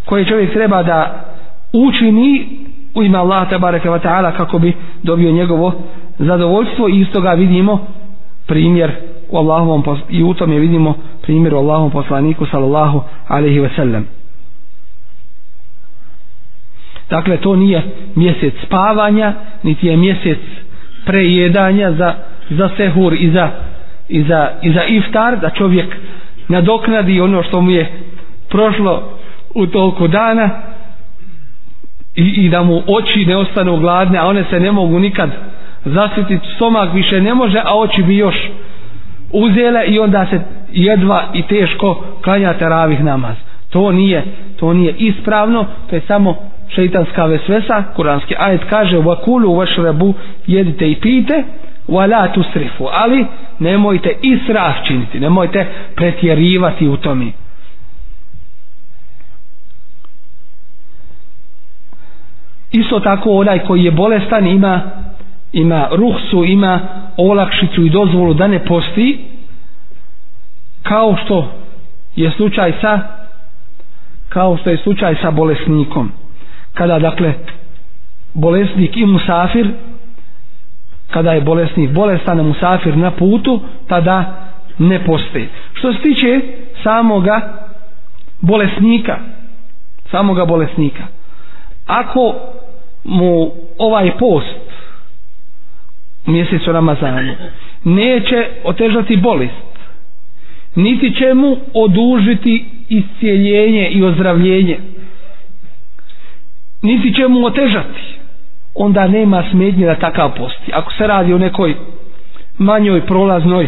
koje čovjek treba da učini u ime Allaha tabaraka wa ta'ala kako bi dobio njegovo zadovoljstvo i iz toga vidimo primjer u Allahovom i u tome vidimo primjer u Allahovom poslaniku sallallahu alaihi ve sellem dakle to nije mjesec spavanja niti je mjesec prejedanja za, za sehur i za i za, i za iftar da čovjek nadoknadi ono što mu je prošlo u toliko dana i, i da mu oči ne ostanu gladne a one se ne mogu nikad zasjetiti stomak više ne može a oči bi još uzele i onda se jedva i teško klanja teravih namaz to nije to nije ispravno to je samo šeitanska vesvesa kuranski ajet kaže vakulu vašrebu jedite i pite wala tusrifu ali nemojte israf činiti, nemojte pretjerivati u tome. Isto tako onaj koji je bolestan ima ima ruhsu, ima olakšicu i dozvolu da ne posti kao što je slučaj sa kao što je slučaj sa bolesnikom kada dakle bolesnik i musafir kada je bolesni bolestan musafir na putu tada ne posti što se tiče samoga bolesnika samoga bolesnika ako mu ovaj post mjesec u Ramazanu neće otežati bolest niti će mu odužiti iscijeljenje i ozdravljenje niti će mu otežati onda nema smednje da takav posti. Ako se radi o nekoj manjoj prolaznoj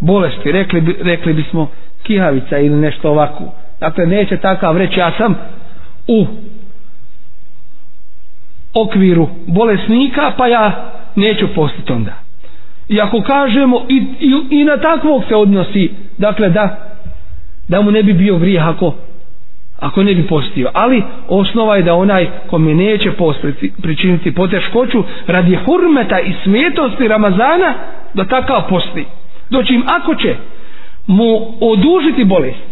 bolesti, rekli, bi, rekli bismo kihavica ili nešto ovako. Dakle, neće takav reći, ja sam u okviru bolesnika, pa ja neću postiti onda. I ako kažemo i, i, i na takvog se odnosi, dakle da, da mu ne bi bio grijeh ako ako ne bi postio. Ali osnova je da onaj kome neće postiti, pričiniti poteškoću radi hurmeta i smjetosti Ramazana, da takav posti. Doći im ako će mu odužiti bolest,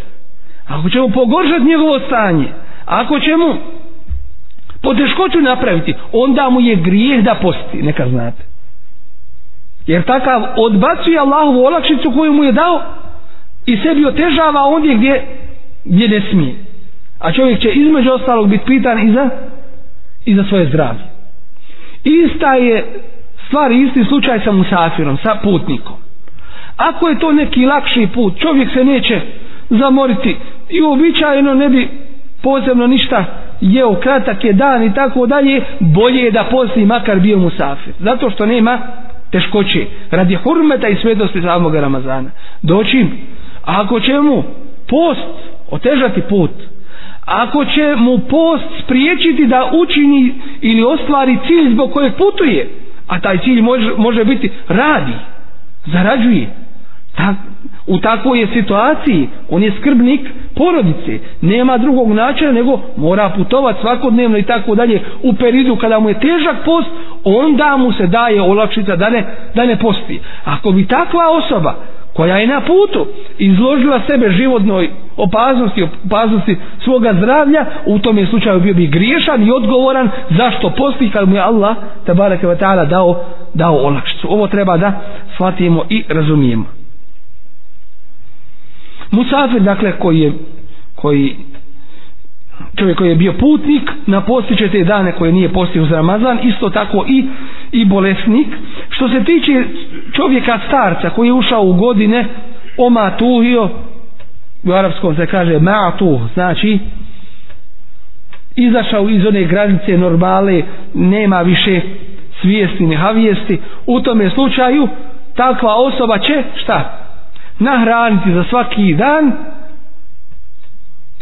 ako će mu pogoršati njegovo stanje, ako će mu poteškoću napraviti, onda mu je grijeh da posti, neka znate. Jer takav odbacuje Allahovu olakšicu koju mu je dao i sebi otežava ondje gdje, gdje ne smije a čovjek će između ostalog biti pitan i za, i za svoje zdravlje. Ista je stvar, isti slučaj sa musafirom, sa putnikom. Ako je to neki lakši put, čovjek se neće zamoriti i uobičajeno ne bi posebno ništa jeo, kratak je dan i tako dalje, bolje je da posti makar bio musafir. Zato što nema teškoće, radi hurmeta i svetosti samog Ramazana. Doći, ako će mu post otežati put, ako će mu post spriječiti da učini ili ostvari cilj zbog kojeg putuje a taj cilj može, može biti radi, zarađuje Ta, u takvoj je situaciji on je skrbnik porodice nema drugog načina nego mora putovat svakodnevno i tako dalje u periodu kada mu je težak post onda mu se daje olakšica da ne, da ne posti ako bi takva osoba koja je na putu izložila sebe životnoj opasnosti, opasnosti svoga zdravlja, u tom je slučaju bio bi griješan i odgovoran zašto posti kad mu je Allah tabaraka wa ta'ala dao, dao olakšicu. Ovo treba da shvatimo i razumijemo. Musafir, dakle, koji je koji čovjek koji je bio putnik napostiće te dane koje nije postio za Ramazan isto tako i, i bolesnik što se tiče čovjeka starca koji je ušao u godine omatuhio u arapskom se kaže matu znači izašao iz one granice normale nema više svijesti ne havijesti u tome slučaju takva osoba će šta nahraniti za svaki dan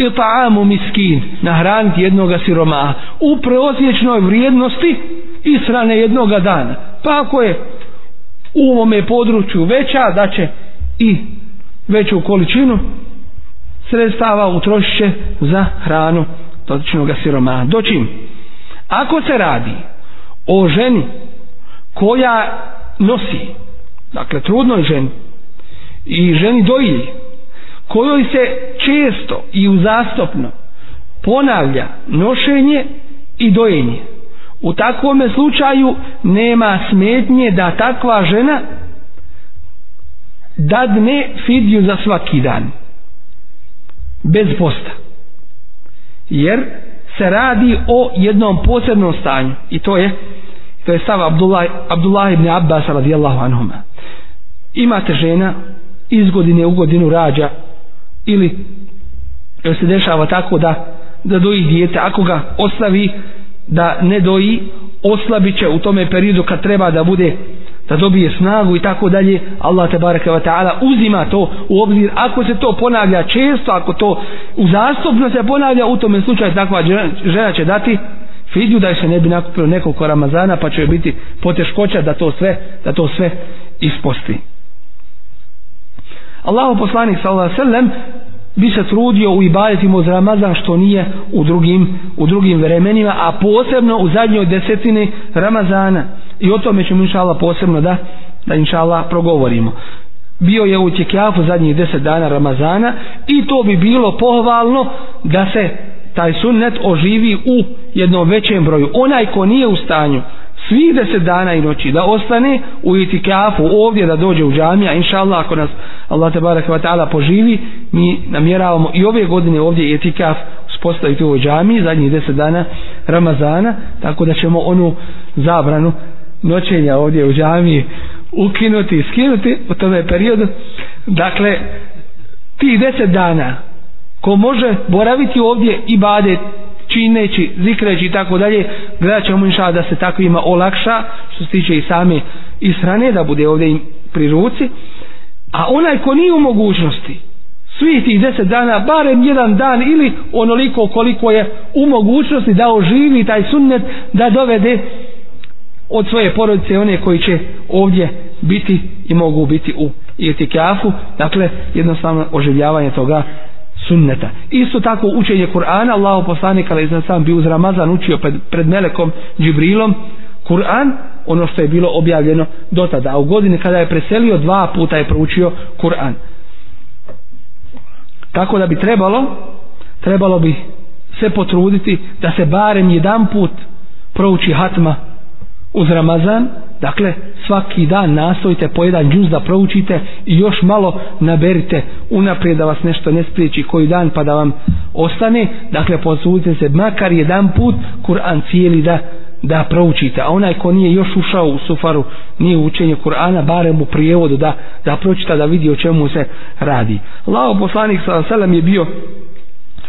ita'amu miskin nahraniti jednoga siromaha u preosječnoj vrijednosti israne jednoga dana pa ako je u ovome području veća da će i veću količinu sredstava utrošiće za hranu dotičnog siromaha doćim ako se radi o ženi koja nosi dakle trudnoj ženi i ženi dojilji kojoj se često i uzastopno ponavlja nošenje i dojenje. U takvome slučaju nema smetnje da takva žena dadne fidju za svaki dan. Bez posta. Jer se radi o jednom posebnom stanju. I to je, to je stav Abdullah, Abdullah ibn Abbas radijallahu anhuma. Imate žena iz godine u godinu rađa ili jer se dešava tako da da doji dijete, ako ga ostavi da ne doji oslabit će u tome periodu kad treba da bude da dobije snagu i tako dalje Allah te baraka ta'ala uzima to u obzir ako se to ponavlja često ako to uzastopno se ponavlja u tome slučaju takva žena će dati fidju da se ne bi nakupilo nekoliko Ramazana pa će biti poteškoća da to sve da to sve ispostavi Allahu poslanik sallallahu alejhi ve sellem bi se trudio u ibadetima uz Ramazan što nije u drugim u drugim vremenima, a posebno u zadnjoj desetini Ramazana. I o tome ćemo inshallah posebno da da inshallah progovorimo. Bio je u Tjekjafu zadnjih deset dana Ramazana i to bi bilo pohvalno da se taj sunnet oživi u jednom većem broju. Onaj ko nije u stanju, svih deset dana i noći da ostane u itikafu ovdje da dođe u džamija inša Allah ako nas Allah te barak ta'ala poživi mi namjeravamo i ove godine ovdje itikaf uspostaviti u ovoj džamiji zadnjih deset dana Ramazana tako da ćemo onu zabranu noćenja ovdje u džamiji ukinuti i skinuti u tome periodu dakle ti deset dana ko može boraviti ovdje i badeti čineći, zikreći i tako dalje, gledat ćemo inša da se takvima olakša, što se tiče i same ishrane, da bude ovdje im pri ruci. A onaj ko nije u mogućnosti, svi tih deset dana, barem jedan dan ili onoliko koliko je u mogućnosti da oživi taj sunnet, da dovede od svoje porodice one koji će ovdje biti i mogu biti u etikafu, dakle jednostavno oživljavanje toga sunneta. Isto tako učenje Kur'ana, Allah poslanik ali iznad sam bi uz Ramazan učio pred, pred Melekom Džibrilom, Kur'an, ono što je bilo objavljeno do tada. A u godini kada je preselio, dva puta je proučio Kur'an. Tako da bi trebalo, trebalo bi se potruditi da se barem jedan put prouči hatma uz Ramazan, dakle svaki dan nastojite po jedan džuz da proučite i još malo naberite unaprijed da vas nešto ne spriječi koji dan pa da vam ostane, dakle posudite se makar jedan put Kur'an cijeli da da proučite, a onaj ko nije još ušao u sufaru, nije u učenje Kur'ana, barem u prijevodu da, da pročita, da vidi o čemu se radi. Lao poslanik s.a.v. je bio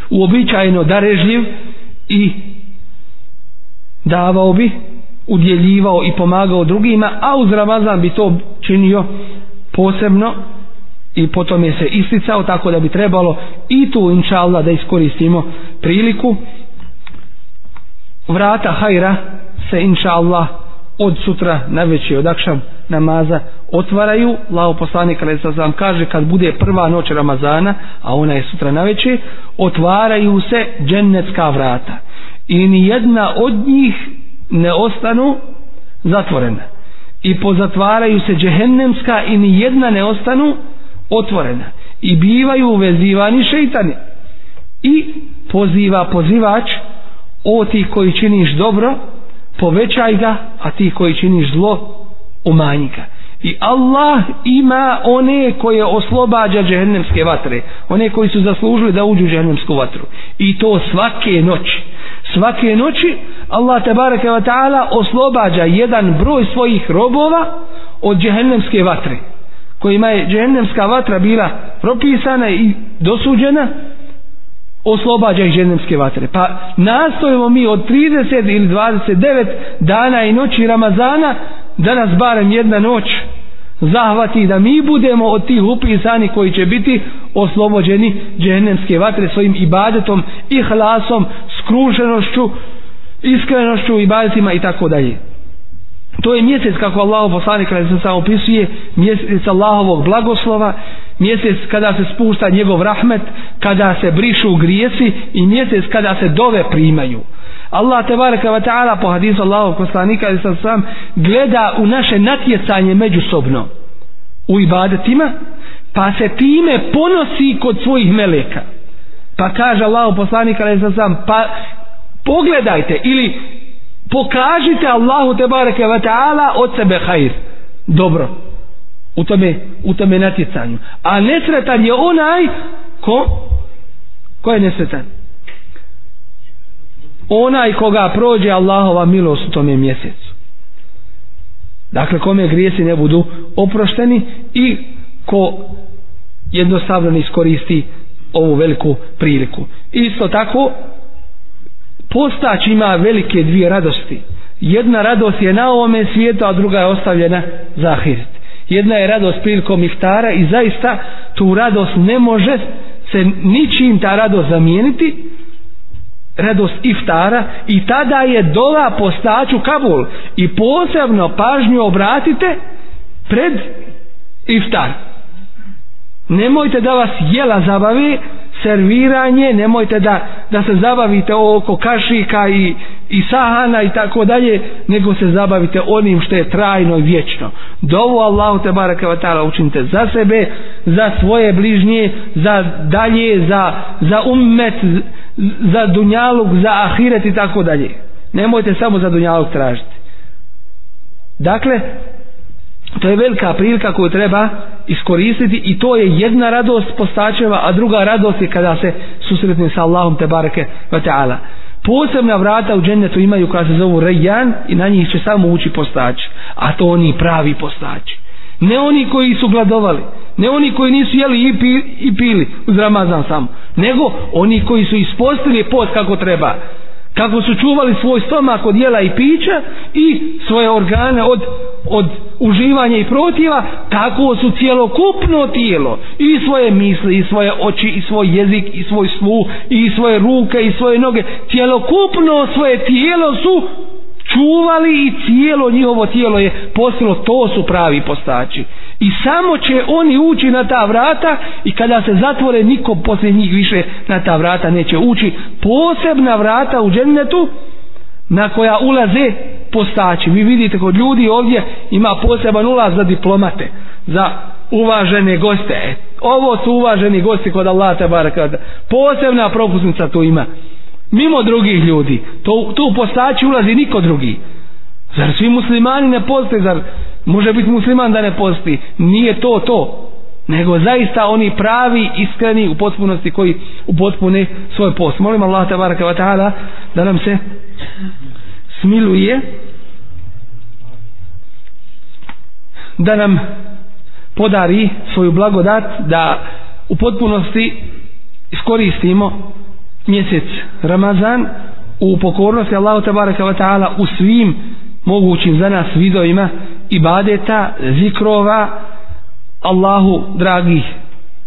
uobičajeno darežljiv i davao bi udjeljivao i pomagao drugima, a uz Ramazan bi to činio posebno i potom je se isticao tako da bi trebalo i tu inšalda da iskoristimo priliku vrata hajra se inšalda od sutra na veći od akšam namaza otvaraju lao poslanik sam kaže kad bude prva noć Ramazana a ona je sutra na veći otvaraju se džennetska vrata i ni jedna od njih ne ostanu zatvorene i pozatvaraju se džehennemska i ni jedna ne ostanu otvorena i bivaju uvezivani šeitani i poziva pozivač o ti koji činiš dobro povećaj ga a ti koji činiš zlo umanji ga i Allah ima one koje oslobađa džehennemske vatre one koji su zaslužili da uđu džehennemsku vatru i to svake noći svake noći Allah te bareke ve taala oslobađa jedan broj svojih robova od džehennemske vatre kojima je džehennemska vatra bila propisana i dosuđena oslobađa ih džehennemske vatre pa nastojimo mi od 30 ili 29 dana i noći Ramazana da nas barem jedna noć zahvati da mi budemo od tih upisani koji će biti oslobođeni džehennemske vatre svojim ibadetom i hlasom skruženošću, iskrenošću i baljcima i tako dalje. To je mjesec kako Allah poslanik kada se samo opisuje, mjesec Allahovog blagoslova, mjesec kada se spušta njegov rahmet, kada se brišu grijesi i mjesec kada se dove primaju. Allah te baraka wa ta'ala po hadisu Allahov poslanika kada se sam gleda u naše natjecanje međusobno u ibadetima, pa se time ponosi kod svojih meleka. Pa kaže Allah u poslanika, ali sam, pa pogledajte ili pokažite Allahu te bareke ve taala od sebe khair dobro u tome u tome natjecanju a nesretan je onaj ko ko je nesretan onaj koga prođe Allahova milost u tome mjesecu dakle kome grijesi ne budu oprošteni i ko jednostavno ne iskoristi ovu veliku priliku. Isto tako, postać ima velike dvije radosti. Jedna radost je na ovome svijetu, a druga je ostavljena za ahiret. Jedna je radost prilikom iftara i zaista tu radost ne može se ničim ta radost zamijeniti, radost iftara i tada je dola postaću kabul i posebno pažnju obratite pred iftar nemojte da vas jela zabavi serviranje, nemojte da, da se zabavite oko kašika i, i sahana i tako dalje, nego se zabavite onim što je trajno i vječno. Dovu Allahu te baraka wa ta'ala učinite za sebe, za svoje bližnje, za dalje, za, za ummet, za dunjaluk, za ahiret i tako dalje. Nemojte samo za dunjaluk tražiti. Dakle, to je velika prilika koju treba iskoristiti i to je jedna radost postačeva, a druga radost je kada se susretne sa Allahom te bareke ve ta'ala. Posebna vrata u džennetu imaju kada se zovu rejan i na njih će samo ući postač, a to oni pravi postači. Ne oni koji su gladovali, ne oni koji nisu jeli i, pi, i pili uz Ramazan samo, nego oni koji su ispostili post kako treba kako su čuvali svoj stomak od jela i pića i svoje organe od, od uživanja i protiva, tako su cijelokupno tijelo i svoje misli, i svoje oči, i svoj jezik, i svoj sluh, i svoje ruke, i svoje noge, cijelokupno svoje tijelo su čuvali i cijelo njihovo tijelo je postilo, to su pravi postači. I samo će oni ući na ta vrata i kada se zatvore niko posle njih više na ta vrata neće ući. Posebna vrata u džennetu na koja ulaze postači. Vi vidite kod ljudi ovdje ima poseban ulaz za diplomate, za uvažene goste. E, ovo su uvaženi gosti kod Allah te barakata. Posebna propusnica tu ima mimo drugih ljudi to, to u postači ulazi niko drugi zar svi muslimani ne posti zar može biti musliman da ne posti nije to to nego zaista oni pravi iskreni u potpunosti koji upotpune svoj post molim Allah tabaraka wa ta'ala da nam se smiluje da nam podari svoju blagodat da u potpunosti iskoristimo mjesec Ramazan u pokornosti Allahu tabaraka wa ta'ala u svim mogućim za nas vidovima ibadeta, zikrova Allahu dragih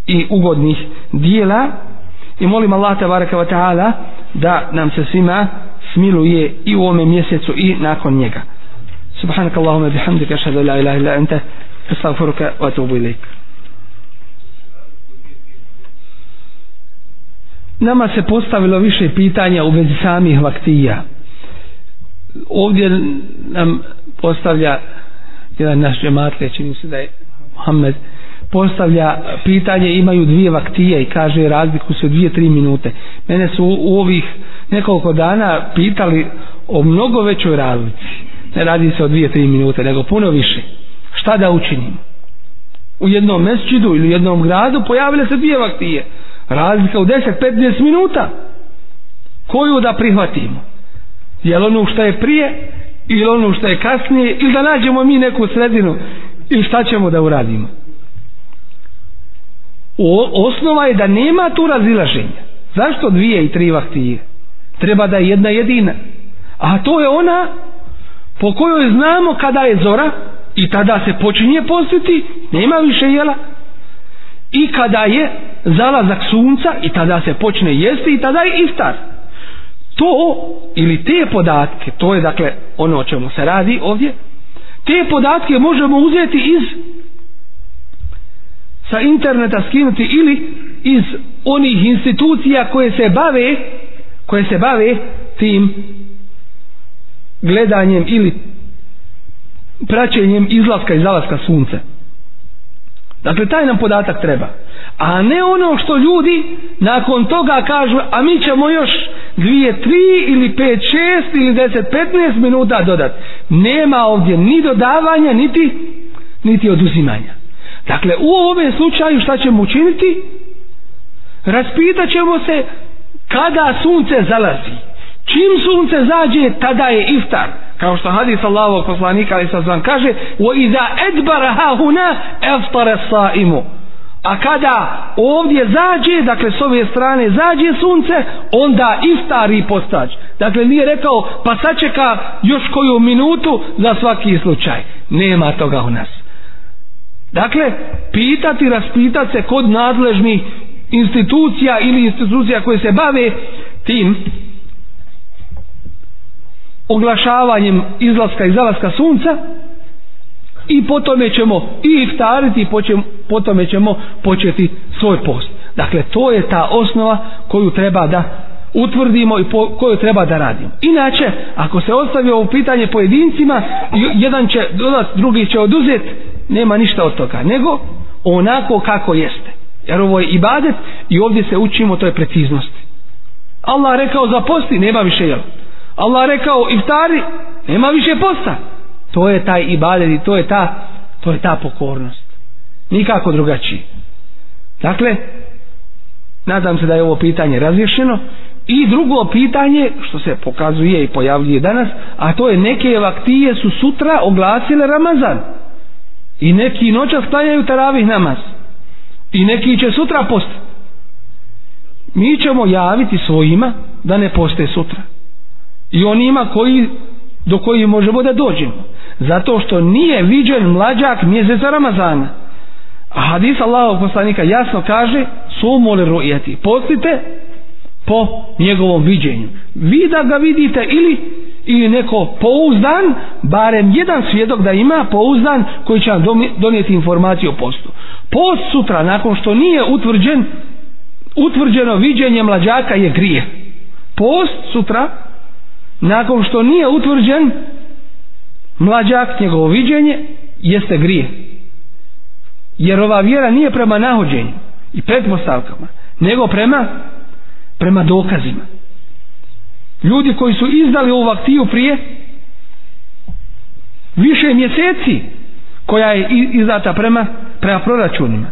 i ugodnih dijela i molim Allah tabaraka wa ta'ala da nam se svima smiluje i u ovome mjesecu i nakon njega subhanaka Allahuma bihamdika šadu la ilaha ila ente استغفرك واتوب اليك nama se postavilo više pitanja u vezi samih vaktija ovdje nam postavlja jedan naš džematlija čini se da je Muhammed postavlja pitanje imaju dvije vaktije i kaže razliku su dvije tri minute mene su u ovih nekoliko dana pitali o mnogo većoj razlici ne radi se o dvije tri minute nego puno više šta da učinimo u jednom mesčidu ili u jednom gradu pojavile se dvije vaktije razlika u 10-15 minuta koju da prihvatimo jel ono što je prije ili ono što je kasnije ili da nađemo mi neku sredinu ili šta ćemo da uradimo o, osnova je da nema tu razilaženja zašto dvije i tri vaktije treba da je jedna jedina a to je ona po kojoj znamo kada je zora i tada se počinje postiti nema više jela i kada je zalazak sunca i tada se počne jesti i tada je istar to ili te podatke to je dakle ono o čemu se radi ovdje te podatke možemo uzeti iz sa interneta skinuti ili iz onih institucija koje se bave koje se bave tim gledanjem ili praćenjem izlaska i zalaska sunca Dakle, taj nam podatak treba. A ne ono što ljudi nakon toga kažu, a mi ćemo još dvije, tri ili pet, šest ili deset, petnest minuta dodat. Nema ovdje ni dodavanja, niti, niti oduzimanja. Dakle, u ovome slučaju šta ćemo učiniti? Raspitat ćemo se kada sunce zalazi. Čim sunce zađe, tada je iftar kao što hadis Allahovog poslanika ali sazvan kaže o iza edbara hauna eftare saimu a kada ovdje zađe dakle s ove strane zađe sunce onda iftari postać dakle nije rekao pa sačeka još koju minutu za svaki slučaj nema toga u nas dakle pitati raspitati se kod nadležnih institucija ili institucija koje se bave tim oglašavanjem izlaska i zalaska sunca i potom ćemo i iftariti i potom ćemo početi svoj post. Dakle, to je ta osnova koju treba da utvrdimo i po, koju treba da radimo. Inače, ako se ostavi ovo pitanje pojedincima, jedan će dodat, drugi će oduzet, nema ništa od toga, nego onako kako jeste. Jer ovo je ibadet i ovdje se učimo toj preciznosti. Allah rekao za posti, nema više jela. Allah rekao iftari nema više posta to je taj ibadet i to je ta to je ta pokornost nikako drugačije dakle nadam se da je ovo pitanje razješeno i drugo pitanje što se pokazuje i pojavljuje danas a to je neke evaktije su sutra oglasile Ramazan i neki noća stajaju taravih namaz i neki će sutra post mi ćemo javiti svojima da ne poste sutra i onima koji, do koji možemo da dođemo zato što nije viđen mlađak mjeseca Ramazana a hadis Allahog poslanika jasno kaže sumole rojeti postite po njegovom viđenju vi da ga vidite ili ili neko pouzdan barem jedan svjedok da ima pouzdan koji će vam donijeti informaciju o postu post sutra nakon što nije utvrđen utvrđeno viđenje mlađaka je grije post sutra nakon što nije utvrđen mlađak njegovo viđenje jeste grije jer ova vjera nije prema nahođenju i pretpostavkama nego prema prema dokazima ljudi koji su izdali ovu aktiju prije više mjeseci koja je izdata prema prema proračunima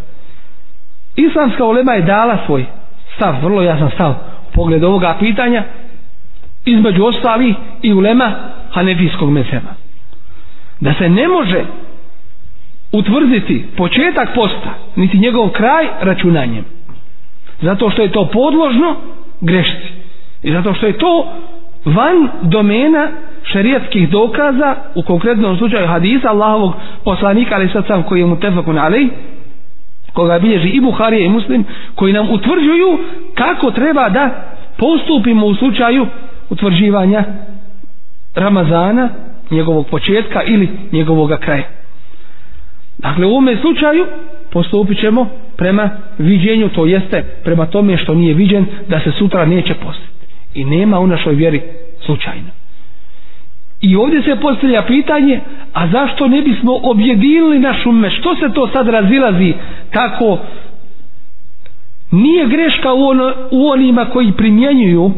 islamska olema je dala svoj stav, vrlo jasan stav u pogledu ovoga pitanja između ostali i ulema hanefijskog mesema da se ne može utvrditi početak posta niti njegov kraj računanjem zato što je to podložno grešci i zato što je to van domena šerijatskih dokaza u konkretnom slučaju hadisa Allahovog poslanika ali sad sam koji je mu tefakun ali koga bilježi i Buharija i Muslim koji nam utvrđuju kako treba da postupimo u slučaju utvrđivanja Ramazana, njegovog početka ili njegovog kraja. Dakle, u ovom slučaju postupit ćemo prema viđenju, to jeste prema tome što nije viđen, da se sutra neće postiti. I nema u našoj vjeri slučajno. I ovdje se postavlja pitanje, a zašto ne bismo objedinili našu me? Što se to sad razilazi tako? Nije greška u, on, u onima koji primjenjuju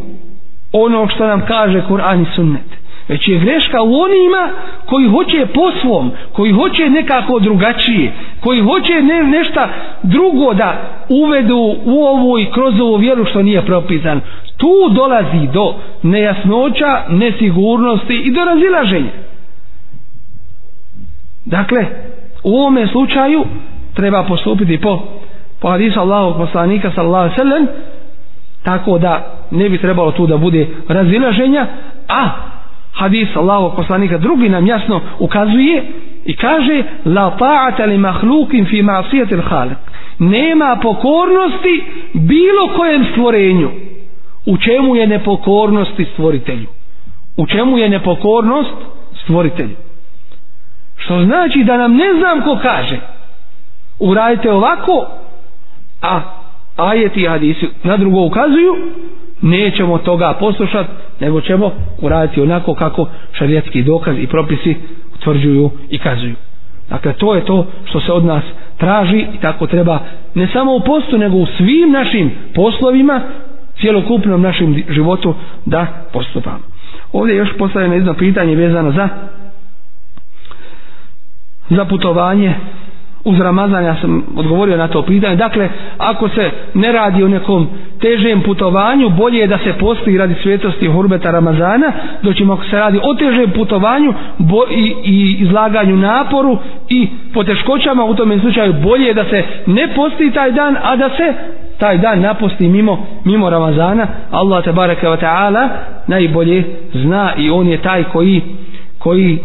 ono što nam kaže Kur'an i Sunnet već je greška u onima koji hoće po svom koji hoće nekako drugačije koji hoće ne, nešta drugo da uvedu u ovu i kroz ovu vjeru što nije propisan tu dolazi do nejasnoća, nesigurnosti i do razilaženja dakle u ovome slučaju treba postupiti po po hadisu Allahog poslanika sallallahu alaihi sallam tako da ne bi trebalo tu da bude razilaženja a hadis Allahog poslanika drugi nam jasno ukazuje i kaže la ta'ata li mahlukin fi ma'asijatil halak nema pokornosti bilo kojem stvorenju u čemu je nepokornosti stvoritelju u čemu je nepokornost stvoritelju što znači da nam ne znam ko kaže uradite ovako a ajeti i hadisi na drugo ukazuju, nećemo toga poslušati, nego ćemo uraditi onako kako šarijetski dokaz i propisi utvrđuju i kazuju. Dakle, to je to što se od nas traži i tako treba ne samo u postu, nego u svim našim poslovima, cijelokupnom našem životu da postupamo. Ovdje je još postavljeno jedno pitanje vezano za za putovanje uz Ramazan ja sam odgovorio na to pitanje dakle ako se ne radi o nekom težem putovanju bolje je da se posti radi svjetosti hurbeta Ramazana doćemo ako se radi o težem putovanju bo, i, i izlaganju naporu i poteškoćama u tom slučaju bolje je da se ne posti taj dan a da se taj dan naposti mimo mimo Ramazana Allah te bareke ve taala najbolje zna i on je taj koji koji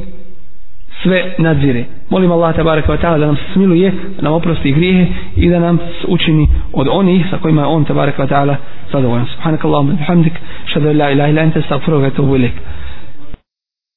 sve nadzire. Molim Allah tabaraka wa ta'ala da nam se smiluje, da nam oprosti grijehe i da nam učini od onih sa kojima je on tabaraka wa ta'ala zadovoljan. Subhanakallahu wa bihamdik, šadu la ilaha ila ente, stavfuru ga i tobu ilik.